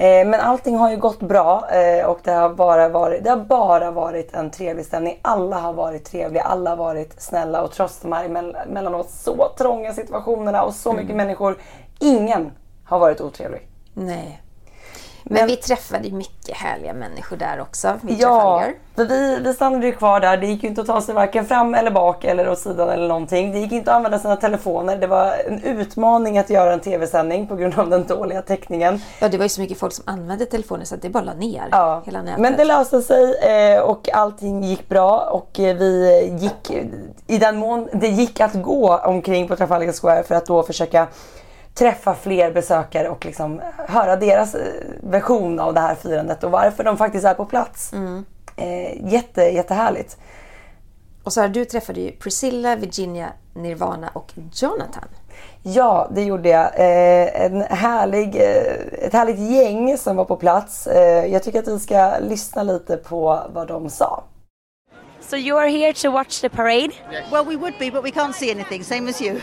Men allting har ju gått bra eh, och det har, bara varit, det har bara varit en trevlig stämning. Alla har varit trevliga, alla har varit snälla och trots de här emell- emellanåt så trånga situationerna och så mycket människor, ingen har varit otrevlig. Nej. Men, vi träffade ju mycket härliga människor där också Ja, för vi, vi stannade ju kvar där. Det gick ju inte att ta sig varken fram eller bak eller åt sidan eller någonting. Det gick inte att använda sina telefoner. Det var en utmaning att göra en tv-sändning på grund av den dåliga täckningen. Ja, det var ju så mycket folk som använde telefonen så att det bara la ner Ja, hela nätet. Men det löste sig eh, och allting gick bra och eh, vi gick i den mån det gick att gå omkring på Trafalgar Square för att då försöka träffa fler besökare och liksom höra deras eh, version av det här firandet och varför de faktiskt är på plats. Eh, jätte, jättehärligt. Och så du träffade ju Priscilla, Virginia, Nirvana och Jonathan. Ja, det gjorde jag. Eh, en härlig, eh, ett härligt gäng som var på plats. Eh, jag tycker att vi ska lyssna lite på vad de sa. So you are here to watch the parade? Well, we would be, but we can't see anything, same as you.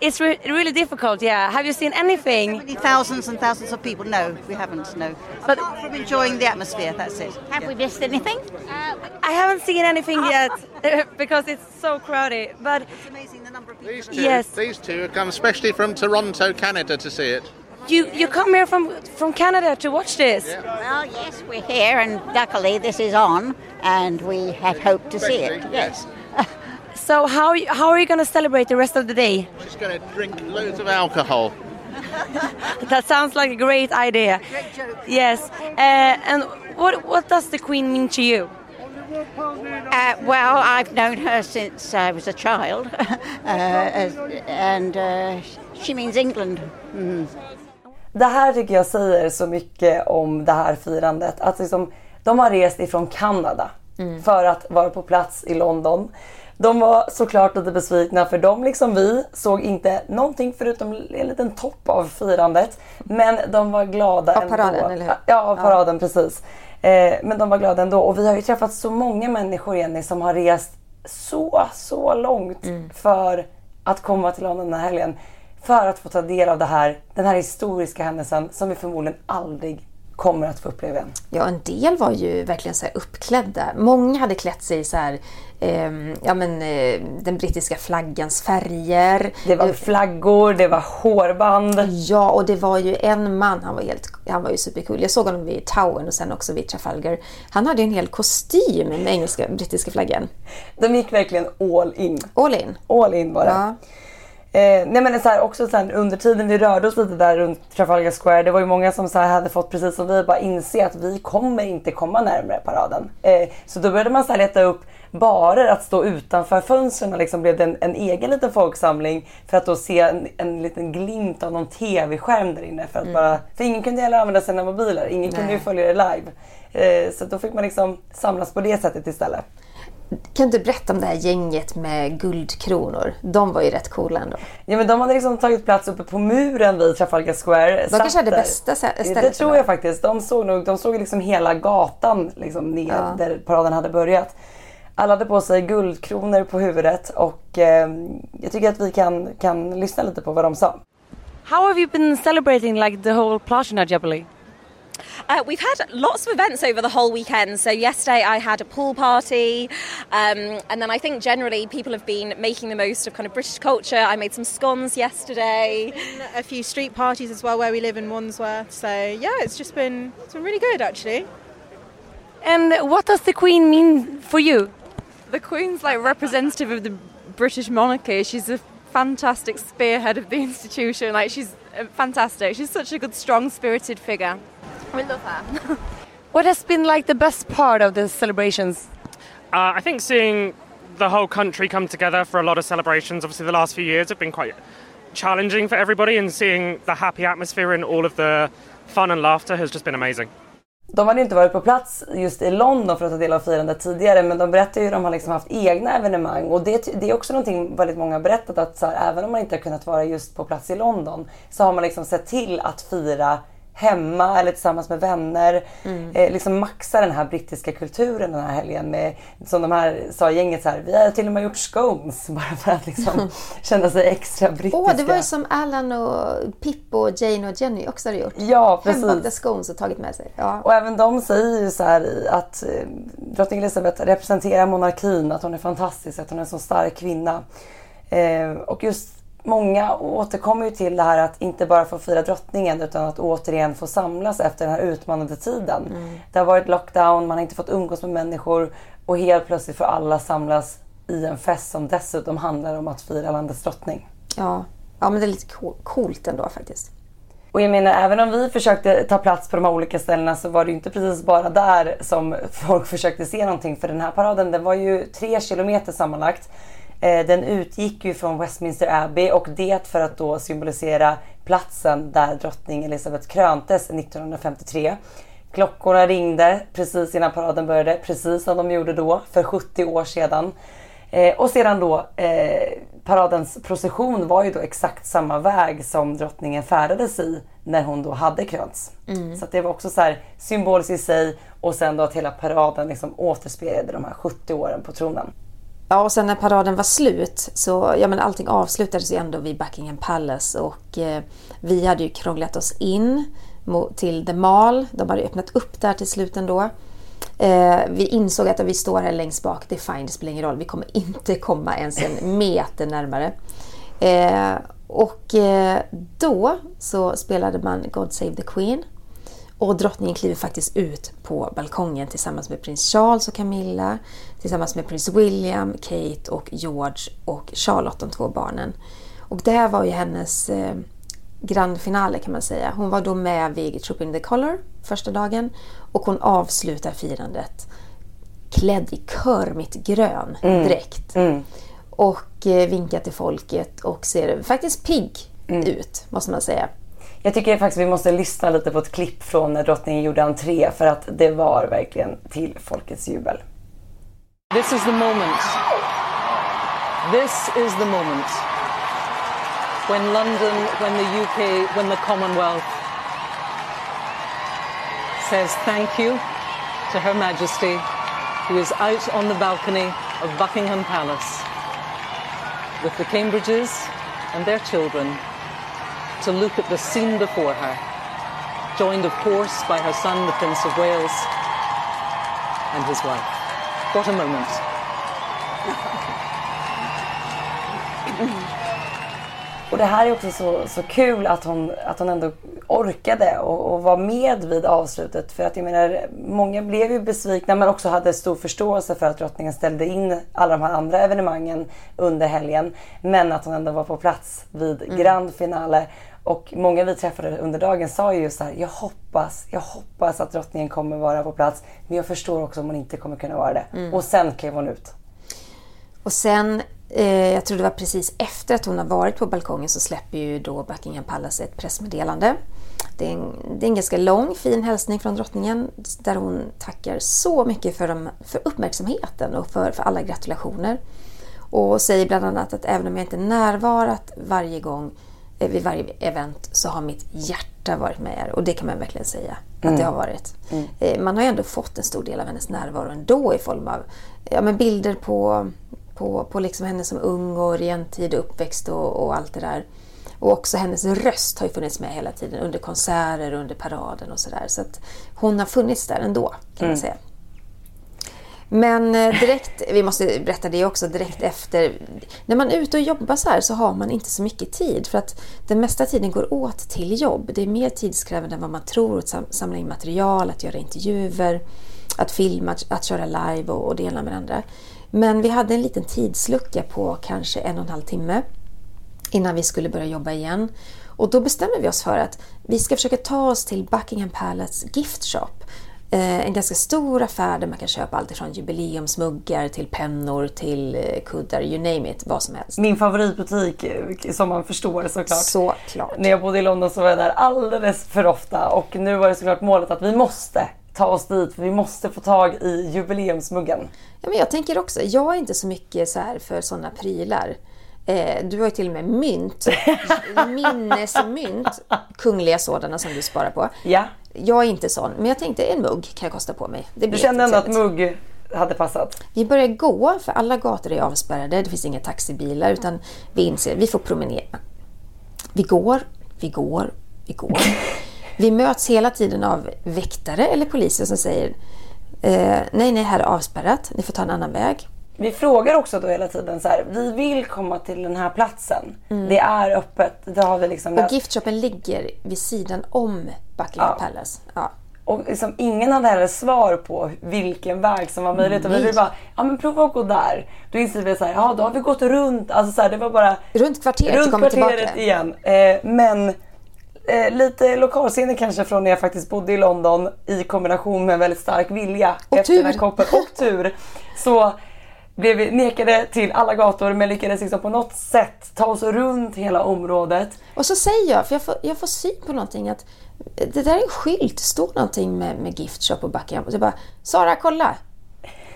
It's re- really difficult, yeah. Have you seen anything? Many thousands and thousands of people. No, we haven't, no. But Apart from enjoying the atmosphere, that's it. Have we missed anything? Uh, I haven't seen anything ah. yet <laughs> because it's so crowded. But it's amazing the number These two, yes, these two have come especially from Toronto, Canada to see it. you you come here from from Canada to watch this. Well, yes, we're here, and luckily this is on, and we had hoped to see it. Yes. <laughs> So how how are you going to celebrate the rest of the day? She's going to drink loads of alcohol. <laughs> That sounds like a great idea. Yes. Uh, and what what does the Queen mean to you? Uh, well, I've known her since I was a child, <laughs> uh, as, and uh, she means England. Mm. Det här tycker jag säger så mycket om det här firandet. Att liksom, de har rest ifrån Kanada Mm. för att vara på plats i London. De var såklart lite besvikna för de liksom vi såg inte någonting förutom en liten topp av firandet. Men de var glada Av paraden, ändå. eller hur? Ja, av paraden precis. Eh, men de var glada ändå och vi har ju träffat så många människor Jenny som har rest så, så långt Mm. för att komma till London den här helgen. För att få ta del av det här, den här historiska händelsen som vi förmodligen aldrig kommer att få uppleva igen. Ja, en del var ju verkligen så uppklädda. Många hade klätt sig i så här, ja, men, eh, den brittiska flaggans färger. Det var flaggor, det var hårband. Ja, och det var ju en man, han var, helt, han var ju supercool. Jag såg honom vid Towern och sen också vid Trafalgar. Han hade en hel kostym med engelska, brittiska flaggan. De gick verkligen all in. All in? All in det. Ja. Eh, nej men så här, också så här, under tiden vi rörde oss lite där runt Trafalgar Square, det var ju många som så här, hade fått precis som vi bara inse att vi kommer inte komma närmare paraden. Eh, så då började man så här, leta upp barer att stå utanför fönstren och liksom blev det en, en egen liten folksamling för att då se en, en liten glimt av någon tv-skärm där inne. För, att Mm. bara, för ingen kunde heller använda sina mobiler, ingen kunde ju Nej. följa det live. Eh, så då fick man liksom samlas på det sättet istället. Kan du berätta om det här gänget med guldkronor? De var ju rätt coola ändå. Ja men de hade liksom tagit plats uppe på muren vid Trafalgar Square. De Satt kanske hade där. bästa sä- Det stället tror jag faktiskt. De såg nog, de såg liksom hela gatan liksom ner Ja. där paraden hade börjat. Alla hade på sig guldkronor på huvudet och eh, jag tycker att vi kan, kan lyssna lite på vad de sa. How have you been celebrating like the whole Plashina Jubilee? Uh, we've had lots of events over the whole weekend. So yesterday I had a pool party, um, and then I think generally people have been making the most of kind of British culture. I made some scones yesterday. a few street parties as well where we live in Wandsworth. So yeah, it's just been it's been really good actually. And what does the Queen mean for you? The Queen's like representative of the British monarchy. She's a fantastic spearhead of the institution. Like she's uh, fantastic. She's such a good, strong-spirited figure. We love her. What has been like the best part of the celebrations? Uh, I think seeing the whole country come together for a lot of celebrations. Obviously, the last few years have been quite challenging for everybody, and seeing the happy atmosphere and all of the fun and laughter has just been amazing. De hade inte varit på plats just i London för att ta del av firandet tidigare men de berättade ju att de har liksom haft egna evenemang och det, det är också någonting väldigt många har berättat att så här, även om man inte har kunnat vara just på plats i London så har man liksom sett till att fira hemma eller tillsammans med vänner. Mm. Eh, liksom maxa den här brittiska kulturen den här helgen med, som de här sa gänget så här, vi har till och med gjort scones <laughs> bara för att liksom <laughs> känna sig extra brittiska. Åh, det var ju som Alan och Pippo, och Jane och Jenny också hade gjort. Ja, precis. Hembakta scones och tagit med sig. Ja. Och även de säger ju så här att eh, drottning Elizabeth representerar monarkin, att hon är fantastisk, att hon är en så stark kvinna. Eh, och just många återkommer ju till det här att inte bara få fira drottningen utan att återigen få samlas efter den här utmanande tiden. Mm. Det har varit lockdown, man har inte fått umgås med människor och helt plötsligt får alla samlas i en fest som dessutom handlar om att fira landets drottning. Ja. ja, men det är lite cool- coolt ändå faktiskt. Och jag menar, även om vi försökte ta plats på de här olika ställena så var det ju inte precis bara där som folk försökte se någonting. För den här paraden den var ju tre kilometer sammanlagt. Eh, Den utgick ju från Westminster Abbey och det för att då symbolisera platsen där drottning Elizabeth kröntes 1953. Klockorna ringde precis innan paraden började, precis som de gjorde då för 70 år sedan. Eh, och sedan då, eh, paradens procession var ju då exakt samma väg som drottningen färdades i när hon då hade krönts. Mm. Så det var också så här symboliskt i sig och sen då att hela paraden liksom återspeglade de här 70 åren på tronen. Ja, och sen när paraden var slut så, ja men allting avslutades ju ändå vid Buckingham Palace och eh, vi hade ju krånglat oss in till The Mall. De hade öppnat upp där till slut ändå. Eh, vi insåg att vi står här längst bak, det är fine, det spelar ingen roll. Vi kommer inte komma ens en meter närmare. Eh, och eh, då så spelade man God Save the Queen. Och drottningen kliver faktiskt ut på balkongen tillsammans med prins Charles och Camilla, tillsammans med prins William, Kate och George och Charlotte, de två barnen. Och det här var ju hennes eh, grandfinale kan man säga. Hon var då med vid Troop in the Color första dagen och hon avslutar firandet klädd i körmitt grön Mm. dräkt. Och eh, vinkar till folket och ser faktiskt pigg ut, måste man säga. Jag tycker faktiskt vi måste lyssna lite på ett klipp från när drottningen gjorde entré för att det var verkligen till folkets jubel. This is the moment This is the moment when London, when the UK, when the Commonwealth says thank you to Her Majesty, who is out on the balcony of Buckingham Palace with the Cambridges and their children to look at the scene before her, joined, of course, by her son, the Prince of Wales, and his wife. What a moment. Och det här är också så, så kul att hon, att hon ändå orkade och, och var med vid avslutet. För att jag menar, många blev ju besvikna men också hade stor förståelse för att drottningen ställde in alla de här andra evenemangen under helgen. Men att hon ändå var på plats vid Mm. grand finale. Och många vi träffade under dagen sa ju så här, jag hoppas, jag hoppas att drottningen kommer vara på plats. Men jag förstår också om hon inte kommer kunna vara det. Mm. Och sen klev hon ut. Och sen, jag tror det var precis efter att hon har varit på balkongen så släpper ju då Buckingham Palace ett pressmeddelande. Det är, en, det är en ganska lång fin hälsning från drottningen där hon tackar så mycket för, de, för uppmärksamheten och för, för alla gratulationer. Och säger bland annat att även om jag inte närvarat varje gång eh, vid varje event så har mitt hjärta varit med er. Och det kan man verkligen säga att Mm. det har varit. Mm. Eh, Man har ju ändå fått en stor del av hennes närvaro ändå i form av ja, men bilder på, på, på liksom henne som ung och regentid och uppväxt och, och allt det där. Och också hennes röst har ju funnits med hela tiden under konserter och under paraden och sådär. Så att hon har funnits där ändå kan Mm. man säga. Men eh, direkt, vi måste berätta det också, direkt efter. När man är ute och jobbar så här så har man inte så mycket tid för att den mesta tiden går åt till jobb. Det är mer tidskrävande än vad man tror att sam- samla in material, att göra intervjuer, att filma, att, köra live och, ena med andra. Men vi hade en liten tidslucka på kanske en och en halv timme innan vi skulle börja jobba igen. Och då bestämmer vi oss för att vi ska försöka ta oss till Buckingham Palace Gift Shop. Eh, en ganska stor affär där man kan köpa allt ifrån jubileumsmuggar till pennor till eh, kuddar, you name it, vad som helst. Min favoritbutik eh, som man förstår såklart. Såklart. När jag bodde i London så var jag där alldeles för ofta och nu var det såklart målet att vi måste ta oss dit för vi måste få tag i jubileumsmuggen. Ja, men jag tänker också, jag är inte så mycket så här för sådana prylar. Eh, du har ju till och med mynt, <laughs> minnesmynt, kungliga sådana som du sparar på. Ja. Jag är inte sån, men jag tänkte en mugg kan jag kosta på mig. Det Du kände ändå att mugg hade passat? Vi börjar gå, för alla gator är avspärrade. Det finns inga taxibilar, utan vi inser vi får promenera. Vi går, vi går, vi går. <laughs> Vi möts hela tiden av väktare eller poliser som säger eh, nej, nej, här är avspärrat. Ni får ta en annan väg. Vi frågar också då hela tiden så här, vi vill komma till den här platsen. Mm. Det är öppet. Det har vi liksom Och giftshoppen ligger vid sidan om Buckingham Ja. Palace. Ja. Och liksom, ingen hade heller svar på vilken väg som var möjlig. Och vi ville bara, ja men prova att gå där. Då inser vi så här, ja då har vi gått runt. Alltså så här, det var bara Runt kvarteret runt kvarteret igen. Eh, men eh, lite lokalsinne kanske från när jag faktiskt bodde i London i kombination med en väldigt stark vilja Och efter den tur. koppen och tur. <laughs> Så blev vi nekade till alla gator men lyckades liksom på något sätt ta oss runt hela området. Och så säger jag, för jag får, jag får syn på någonting att det där är en skylt, det står någonting med, med gift shop och Buckingham. Och så bara, Sara kolla!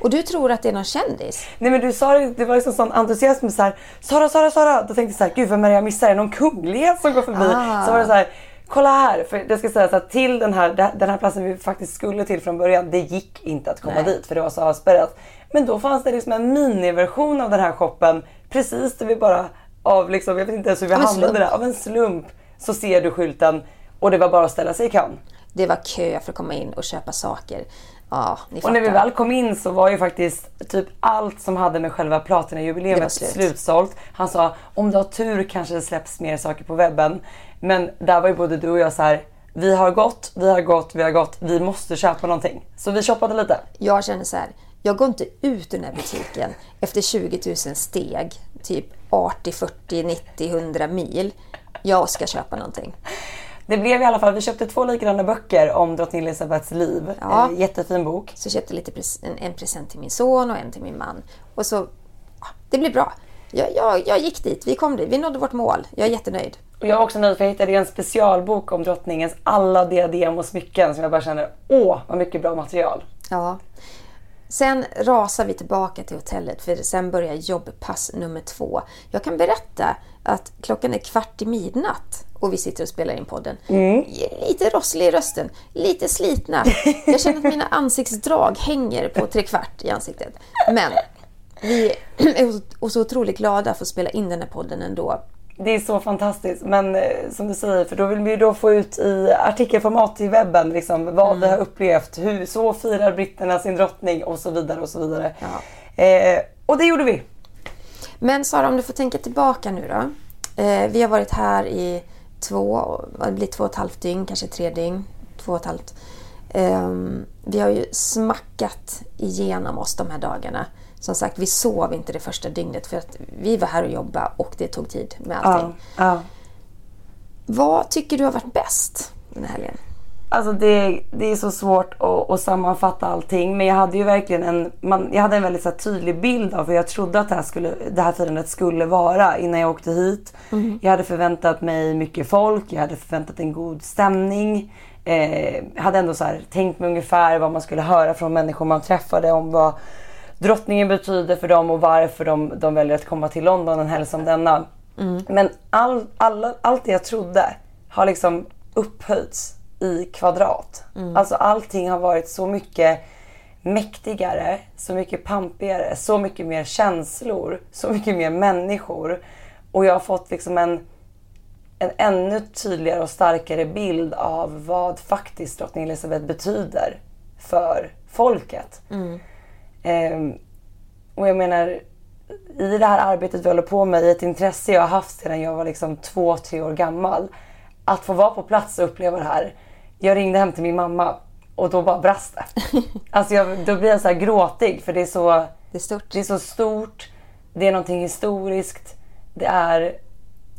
Och du tror att det är någon kändis? Nej men du sa det, det var liksom sån entusiasm så här, Sara, Sara, Sara. Då tänkte jag så här, gud vem är det jag missar? Är det någon kunglighet som går förbi? Ah. Så var det så här, kolla här. För det ska sägas att till den här, den här platsen vi faktiskt skulle till från början, det gick inte att komma Nej. dit för det var så avspärrat. Men då fanns det liksom en miniversion av den här shoppen precis där vi bara av liksom, jag vet inte ens hur vi hamnade där, av en slump så ser du skylten och det var bara att ställa sig i kön. Det var kö för att komma in och köpa saker. Ja, Och när vi väl kom in så var ju faktiskt typ allt som hade med själva platinajubileet slut. slutsålt. Han sa om du har tur kanske det släpps mer saker på webben. Men där var ju både du och jag så här. Vi har gått, vi har gått, vi har gått. Vi måste köpa någonting. Så vi shoppade lite. Jag känner så här, jag går inte ut ur den här butiken efter 20 000 steg, typ 80, 40, 90, 100 mil. Jag ska köpa någonting. Det blev i alla fall, vi köpte två likadana böcker om drottning Elizabeths liv. Ja. Eh, jättefin bok. Så köpte lite en, en present till min son och en till min man. Och så, ja, det blev bra. Jag, jag, jag gick dit, vi kom dit, vi nådde vårt mål. Jag är jättenöjd. Och jag var också nöjd för jag hittade en specialbok om drottningens alla diadem och smycken som jag bara känner, åh vad mycket bra material. Ja. Sen rasar vi tillbaka till hotellet för sen börjar jobbpass nummer två. Jag kan berätta att klockan är kvart i midnatt och vi sitter och spelar in podden. Mm. Lite rosslig i rösten, lite slitna. Jag känner att mina ansiktsdrag hänger på trekvart i ansiktet. Men vi är så otroligt glada för att spela in den här podden ändå. Det är så fantastiskt. Men eh, som du säger, för då vill vi då få ut i artikelformat i webben liksom, vad vi har upplevt. Hur, så firar britterna sin drottning och så vidare och så vidare. Eh, och det gjorde vi. Men Sara, om du får tänka tillbaka nu då. Eh, vi har varit här i två, det blir två och ett halvt dygn, kanske tre dygn. Två och ett halvt. Eh, vi har ju smackat igenom oss de här dagarna. Som sagt, vi sov inte det första dygnet för att vi var här och jobbade och det tog tid med allting. Ja, ja. Vad tycker du har varit bäst den här helgen? Alltså det, det är så svårt att, att sammanfatta allting. Men jag hade ju verkligen en, man, jag hade en väldigt så här, tydlig bild av hur jag trodde att det här, skulle, det här firandet skulle vara innan jag åkte hit. Mm. Jag hade förväntat mig mycket folk, jag hade förväntat en god stämning. Eh, hade ändå så här, tänkt mig ungefär vad man skulle höra från människor man träffade om vad drottningen betyder för dem och varför de, de väljer att komma till London en helg som denna. Mm. Men all, alla, allt det jag trodde har liksom upphöjts i kvadrat. Mm. Alltså allting har varit så mycket mäktigare, så mycket pampigare, så mycket mer känslor, så mycket mer människor. Och jag har fått liksom en, en ännu tydligare och starkare bild av vad faktiskt drottning Elizabeth betyder för folket. Mm. Ehm, och jag menar, i det här arbetet vi håller på med, i ett intresse jag har haft sedan jag var liksom två, tre år gammal. Att få vara på plats och uppleva det här. Jag ringde hem till min mamma och då bara brast det. <laughs> Alltså jag, då blir jag så här gråtig för det är så, det är stort. Det är så stort. Det är någonting historiskt. Det är,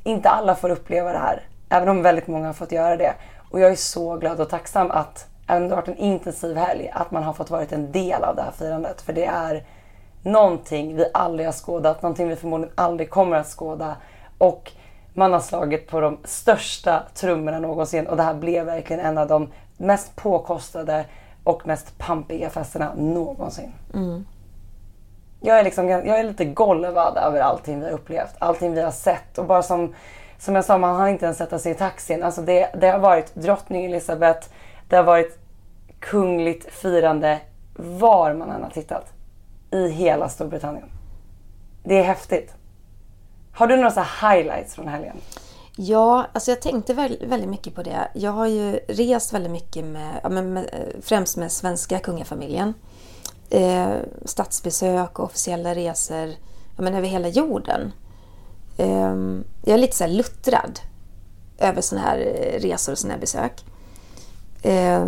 inte alla får uppleva det här. Även om väldigt många har fått göra det. Och jag är så glad och tacksam att, även om det har varit en intensiv helg, att man har fått varit en del av det här firandet. För det är någonting vi aldrig har skådat, någonting vi förmodligen aldrig kommer att skåda. Och man har slagit på de största trummorna någonsin och det här blev verkligen en av de mest påkostade och mest pampiga festerna någonsin. Mm. Jag är, liksom, jag är lite golvad över allting vi har upplevt, allting vi har sett och bara som, som jag sa, man har inte ens sätta sig i taxin. Alltså det, det har varit drottning Elizabeth, det har varit kungligt firande var man än har tittat i hela Storbritannien. Det är häftigt. Har du några så här highlights från helgen? Ja, alltså jag tänkte väldigt, mycket på det. Jag har ju rest väldigt mycket med, ja, med, med främst med svenska kungafamiljen. Eh, statsbesök och officiella resor ja, men över hela jorden. Eh, jag är lite så här luttrad över sådana här eh, resor och sådana här besök. Eh,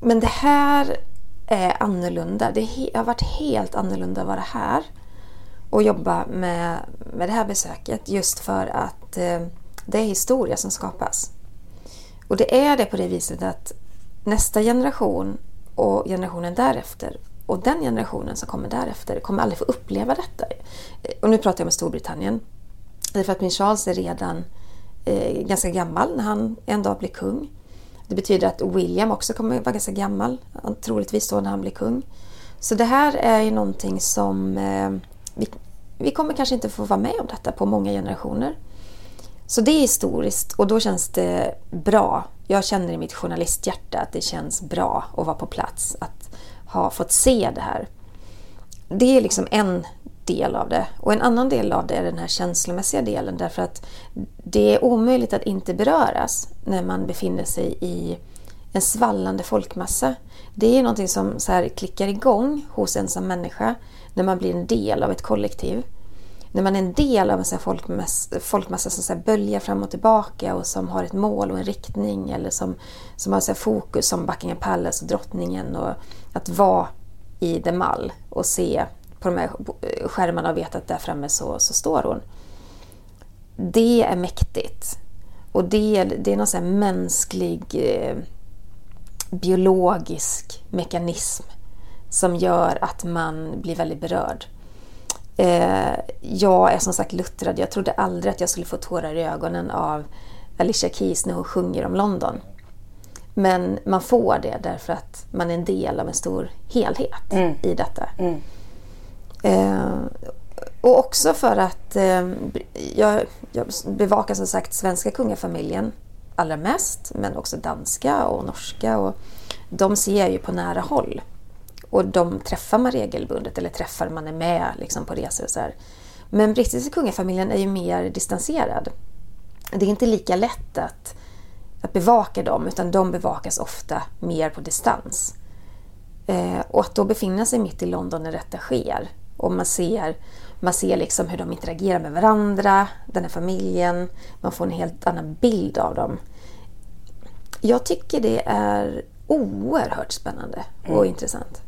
men det här är annorlunda. Det har varit helt annorlunda att vara här och jobba med, med det här besöket just för att eh, det är historia som skapas. Och det är det på det viset att nästa generation och generationen därefter och den generationen som kommer därefter kommer aldrig få uppleva detta. Eh, och nu pratar jag om Storbritannien. Därför att min Charles är redan eh, ganska gammal när han en dag blir kung. Det betyder att William också kommer vara ganska gammal, troligtvis då när han blir kung. Så det här är ju någonting som eh, vi, vi kommer kanske inte få vara med om detta på många generationer. Så det är historiskt och då känns det bra. Jag känner i mitt journalisthjärta att det känns bra att vara på plats, att ha fått se det här. Det är liksom en del av det. Och en annan del av det är den här känslomässiga delen därför att det är omöjligt att inte beröras när man befinner sig i en svallande folkmassa. Det är någonting som så här klickar igång hos en som människa när man blir en del av ett kollektiv. När man är en del av en sån folkmassa, folkmassa som så här böljar fram och tillbaka och som har ett mål och en riktning eller som, som har så fokus som Buckingham Palace och drottningen och att vara i The Mall och se på de här skärmarna och veta att där framme så, så står hon. Det är mäktigt. Och det, det är någon sån här mänsklig eh, biologisk mekanism som gör att man blir väldigt berörd. Eh, jag är som sagt luttrad. Jag trodde aldrig att jag skulle få tårar i ögonen av Alicia Keys när hon sjunger om London. Men man får det därför att man är en del av en stor helhet Mm. i detta. Eh, och också för att eh, jag, jag bevakar som sagt svenska kungafamiljen allra mest, men också danska och norska. Och de ser jag ju på nära håll. Och de träffar man regelbundet eller träffar man är med liksom, på resor och så här. Men brittiska kungafamiljen är ju mer distanserad. Det är inte lika lätt att, att bevaka dem utan de bevakas ofta mer på distans. Eh, och att då befinna sig mitt i London när detta sker och man ser, man ser liksom hur de interagerar med varandra, den här familjen, man får en helt annan bild av dem. Jag tycker det är oerhört spännande och Mm. intressant.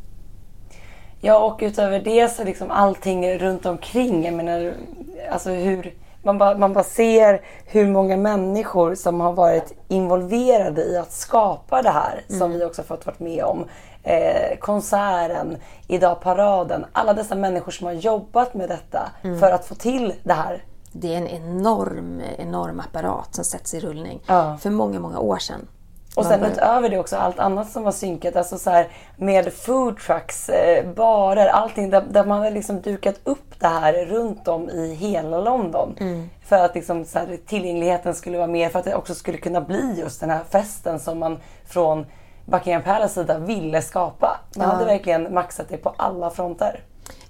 Ja, och utöver det så liksom allting runt omkring. Jag menar, alltså hur... Man bara, man bara ser hur många människor som har varit involverade i att skapa det här som Mm. vi också fått varit med om. Eh, konserten, idag paraden. Alla dessa människor som har jobbat med detta Mm. för att få till det här. Det är en enorm, enorm apparat som sätts i rullning Ja. för många, många år sedan. Och sen utöver det också allt annat som var synkat. Alltså så här, med food trucks, eh, barer, allting där, där man har liksom dukat upp det här runt om i hela London. Mm. För att liksom så här, tillgängligheten skulle vara mer, för att det också skulle kunna bli just den här festen som man från Buckingham Palace sida ville skapa. Man Ja. hade verkligen maxat det på alla fronter.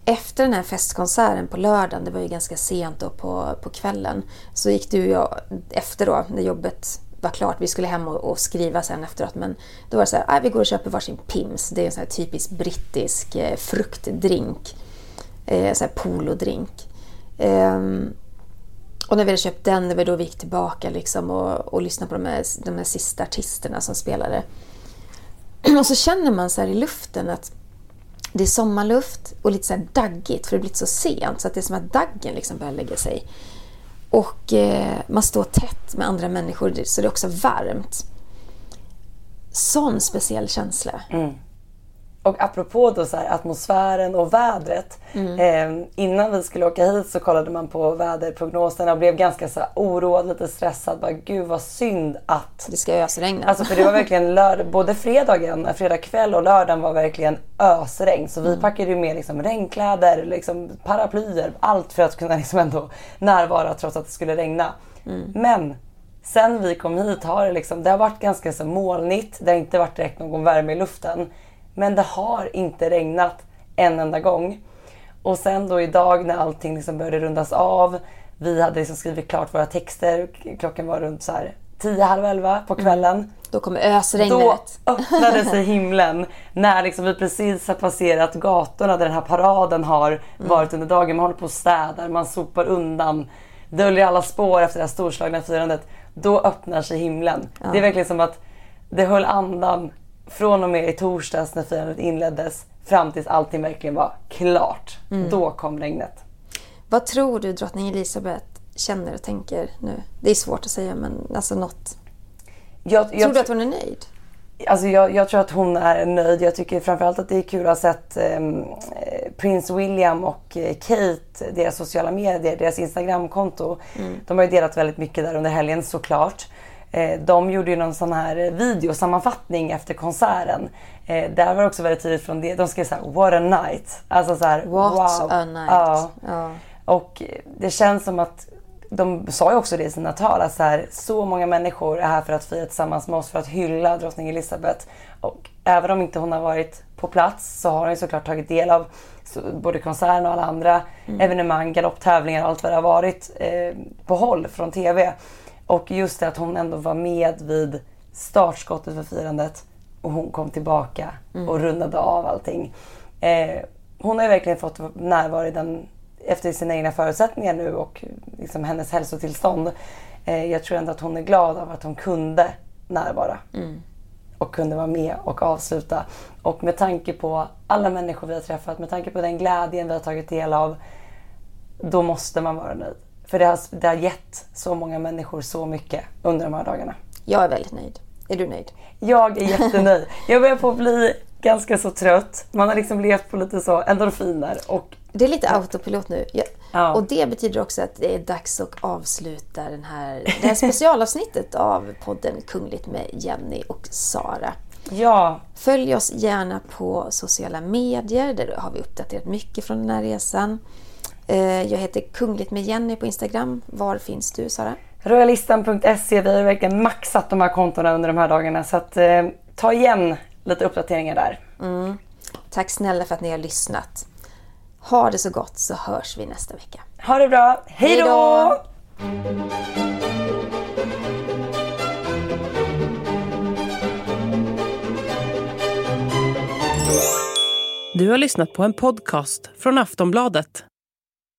Efter den här festkonserten på lördagen, det var ju ganska sent då på, på kvällen, så gick du och jag efter då när jobbet var klart, vi skulle hem och, och skriva sen efteråt, men då var det så här, vi går och köper varsin Pims, det är en sån här typisk brittisk eh, fruktdrink, eh, så här polodrink. Eh, och när vi hade köpt den, det var då vi gick tillbaka liksom och, och lyssnade på de här, de här sista artisterna som spelade. Och så känner man så här i luften att det är sommarluft och lite så här daggigt för det har blivit så sent så att det är som att daggen liksom börjar lägga sig. Och eh, man står tätt med andra människor så det är också varmt. Sån speciell känsla. Mm. Och apropå då så här, atmosfären och vädret. Mm. Eh, innan vi skulle åka hit så kollade man på väderprognoserna och blev ganska så här oroad, lite stressad. Bara, Gud vad synd att... Det ska ösregna. Alltså för det var verkligen lördag, både fredagen, fredag kväll och lördagen var verkligen ösregn. Så vi Mm. packade ju med liksom regnkläder, liksom paraplyer, allt för att kunna liksom ändå närvara trots att det skulle regna. Mm. Men sen vi kom hit har det liksom, det har varit ganska så molnigt. Det har inte varit direkt någon värme i luften. Men det har inte regnat en enda gång. Och sen då idag när allting liksom började rundas av. Vi hade liksom skrivit klart våra texter. Klockan var runt så här 10, halv 11 på kvällen. Då kommer ösregnet. Då öppnade sig himlen när liksom vi precis har passerat gatorna där den här paraden har varit under dagen. Man håller på och städar, man sopar undan, döljer alla spår efter det här storslagna firandet. Då öppnar sig himlen. Ja. Det är verkligen som att det höll andan från och med i torsdags när firandet inleddes fram tills allting verkligen var klart. Mm. Då kom regnet. Vad tror du drottning Elisabeth känner och tänker nu? Det är svårt att säga men alltså något. Jag, tror du att hon är nöjd? Alltså jag, jag tror att hon är nöjd. Jag tycker framförallt att det är kul att ha sett ehm, eh, Prins William och eh, Kate, deras sociala medier, deras Instagramkonto. Mm. De har ju delat väldigt mycket där under helgen såklart. Eh, de gjorde ju någon sån här videosammanfattning efter konserten. Eh, där var det också väldigt tydligt från det. De skrev såhär “What a night”. Alltså såhär What wow. a night. Ja. Ja. Och det känns som att de sa ju också det i sina tal att så, här, så många människor är här för att fira tillsammans med oss för att hylla drottning Elizabeth. Och även om inte hon har varit på plats så har hon ju såklart tagit del av så, både konserten och alla andra Mm. evenemang, galopptävlingar och allt vad det har varit eh, på håll från TV. Och just det att hon ändå var med vid startskottet för firandet och hon kom tillbaka Mm. och rundade av allting. Eh, hon har ju verkligen fått närvaro i den efter sina egna förutsättningar nu och liksom hennes hälsotillstånd. Eh, jag tror ändå att hon är glad av att hon kunde närvara Mm. och kunde vara med och avsluta. Och med tanke på alla människor vi har träffat, med tanke på den glädjen vi har tagit del av, då måste man vara nöjd. För det har, det har gett så många människor så mycket under de här dagarna. Jag är väldigt nöjd. Är du nöjd? Jag är jättenöjd. <laughs> Jag börjar på att bli ganska så trött. Man har liksom levt på lite så endorfiner och Det är lite autopilot nu. Jag, Ja. Och det betyder också att det är dags att avsluta den här, det här specialavsnittet av podden Kungligt med Jenny och Sara. Ja. Följ oss gärna på sociala medier. Där har vi uppdaterat mycket från den här resan. Eh, Jag heter Kungligt med Jenny på Instagram. Var finns du Sara? Royalistan.se, vi har verkligen maxat de här kontona under de här dagarna så att eh, ta igen lite uppdateringar där. Mm. Tack snälla för att ni har lyssnat. Ha det så gott så hörs vi nästa vecka. Ha det bra, hej då! Du har lyssnat på en podcast från Aftonbladet.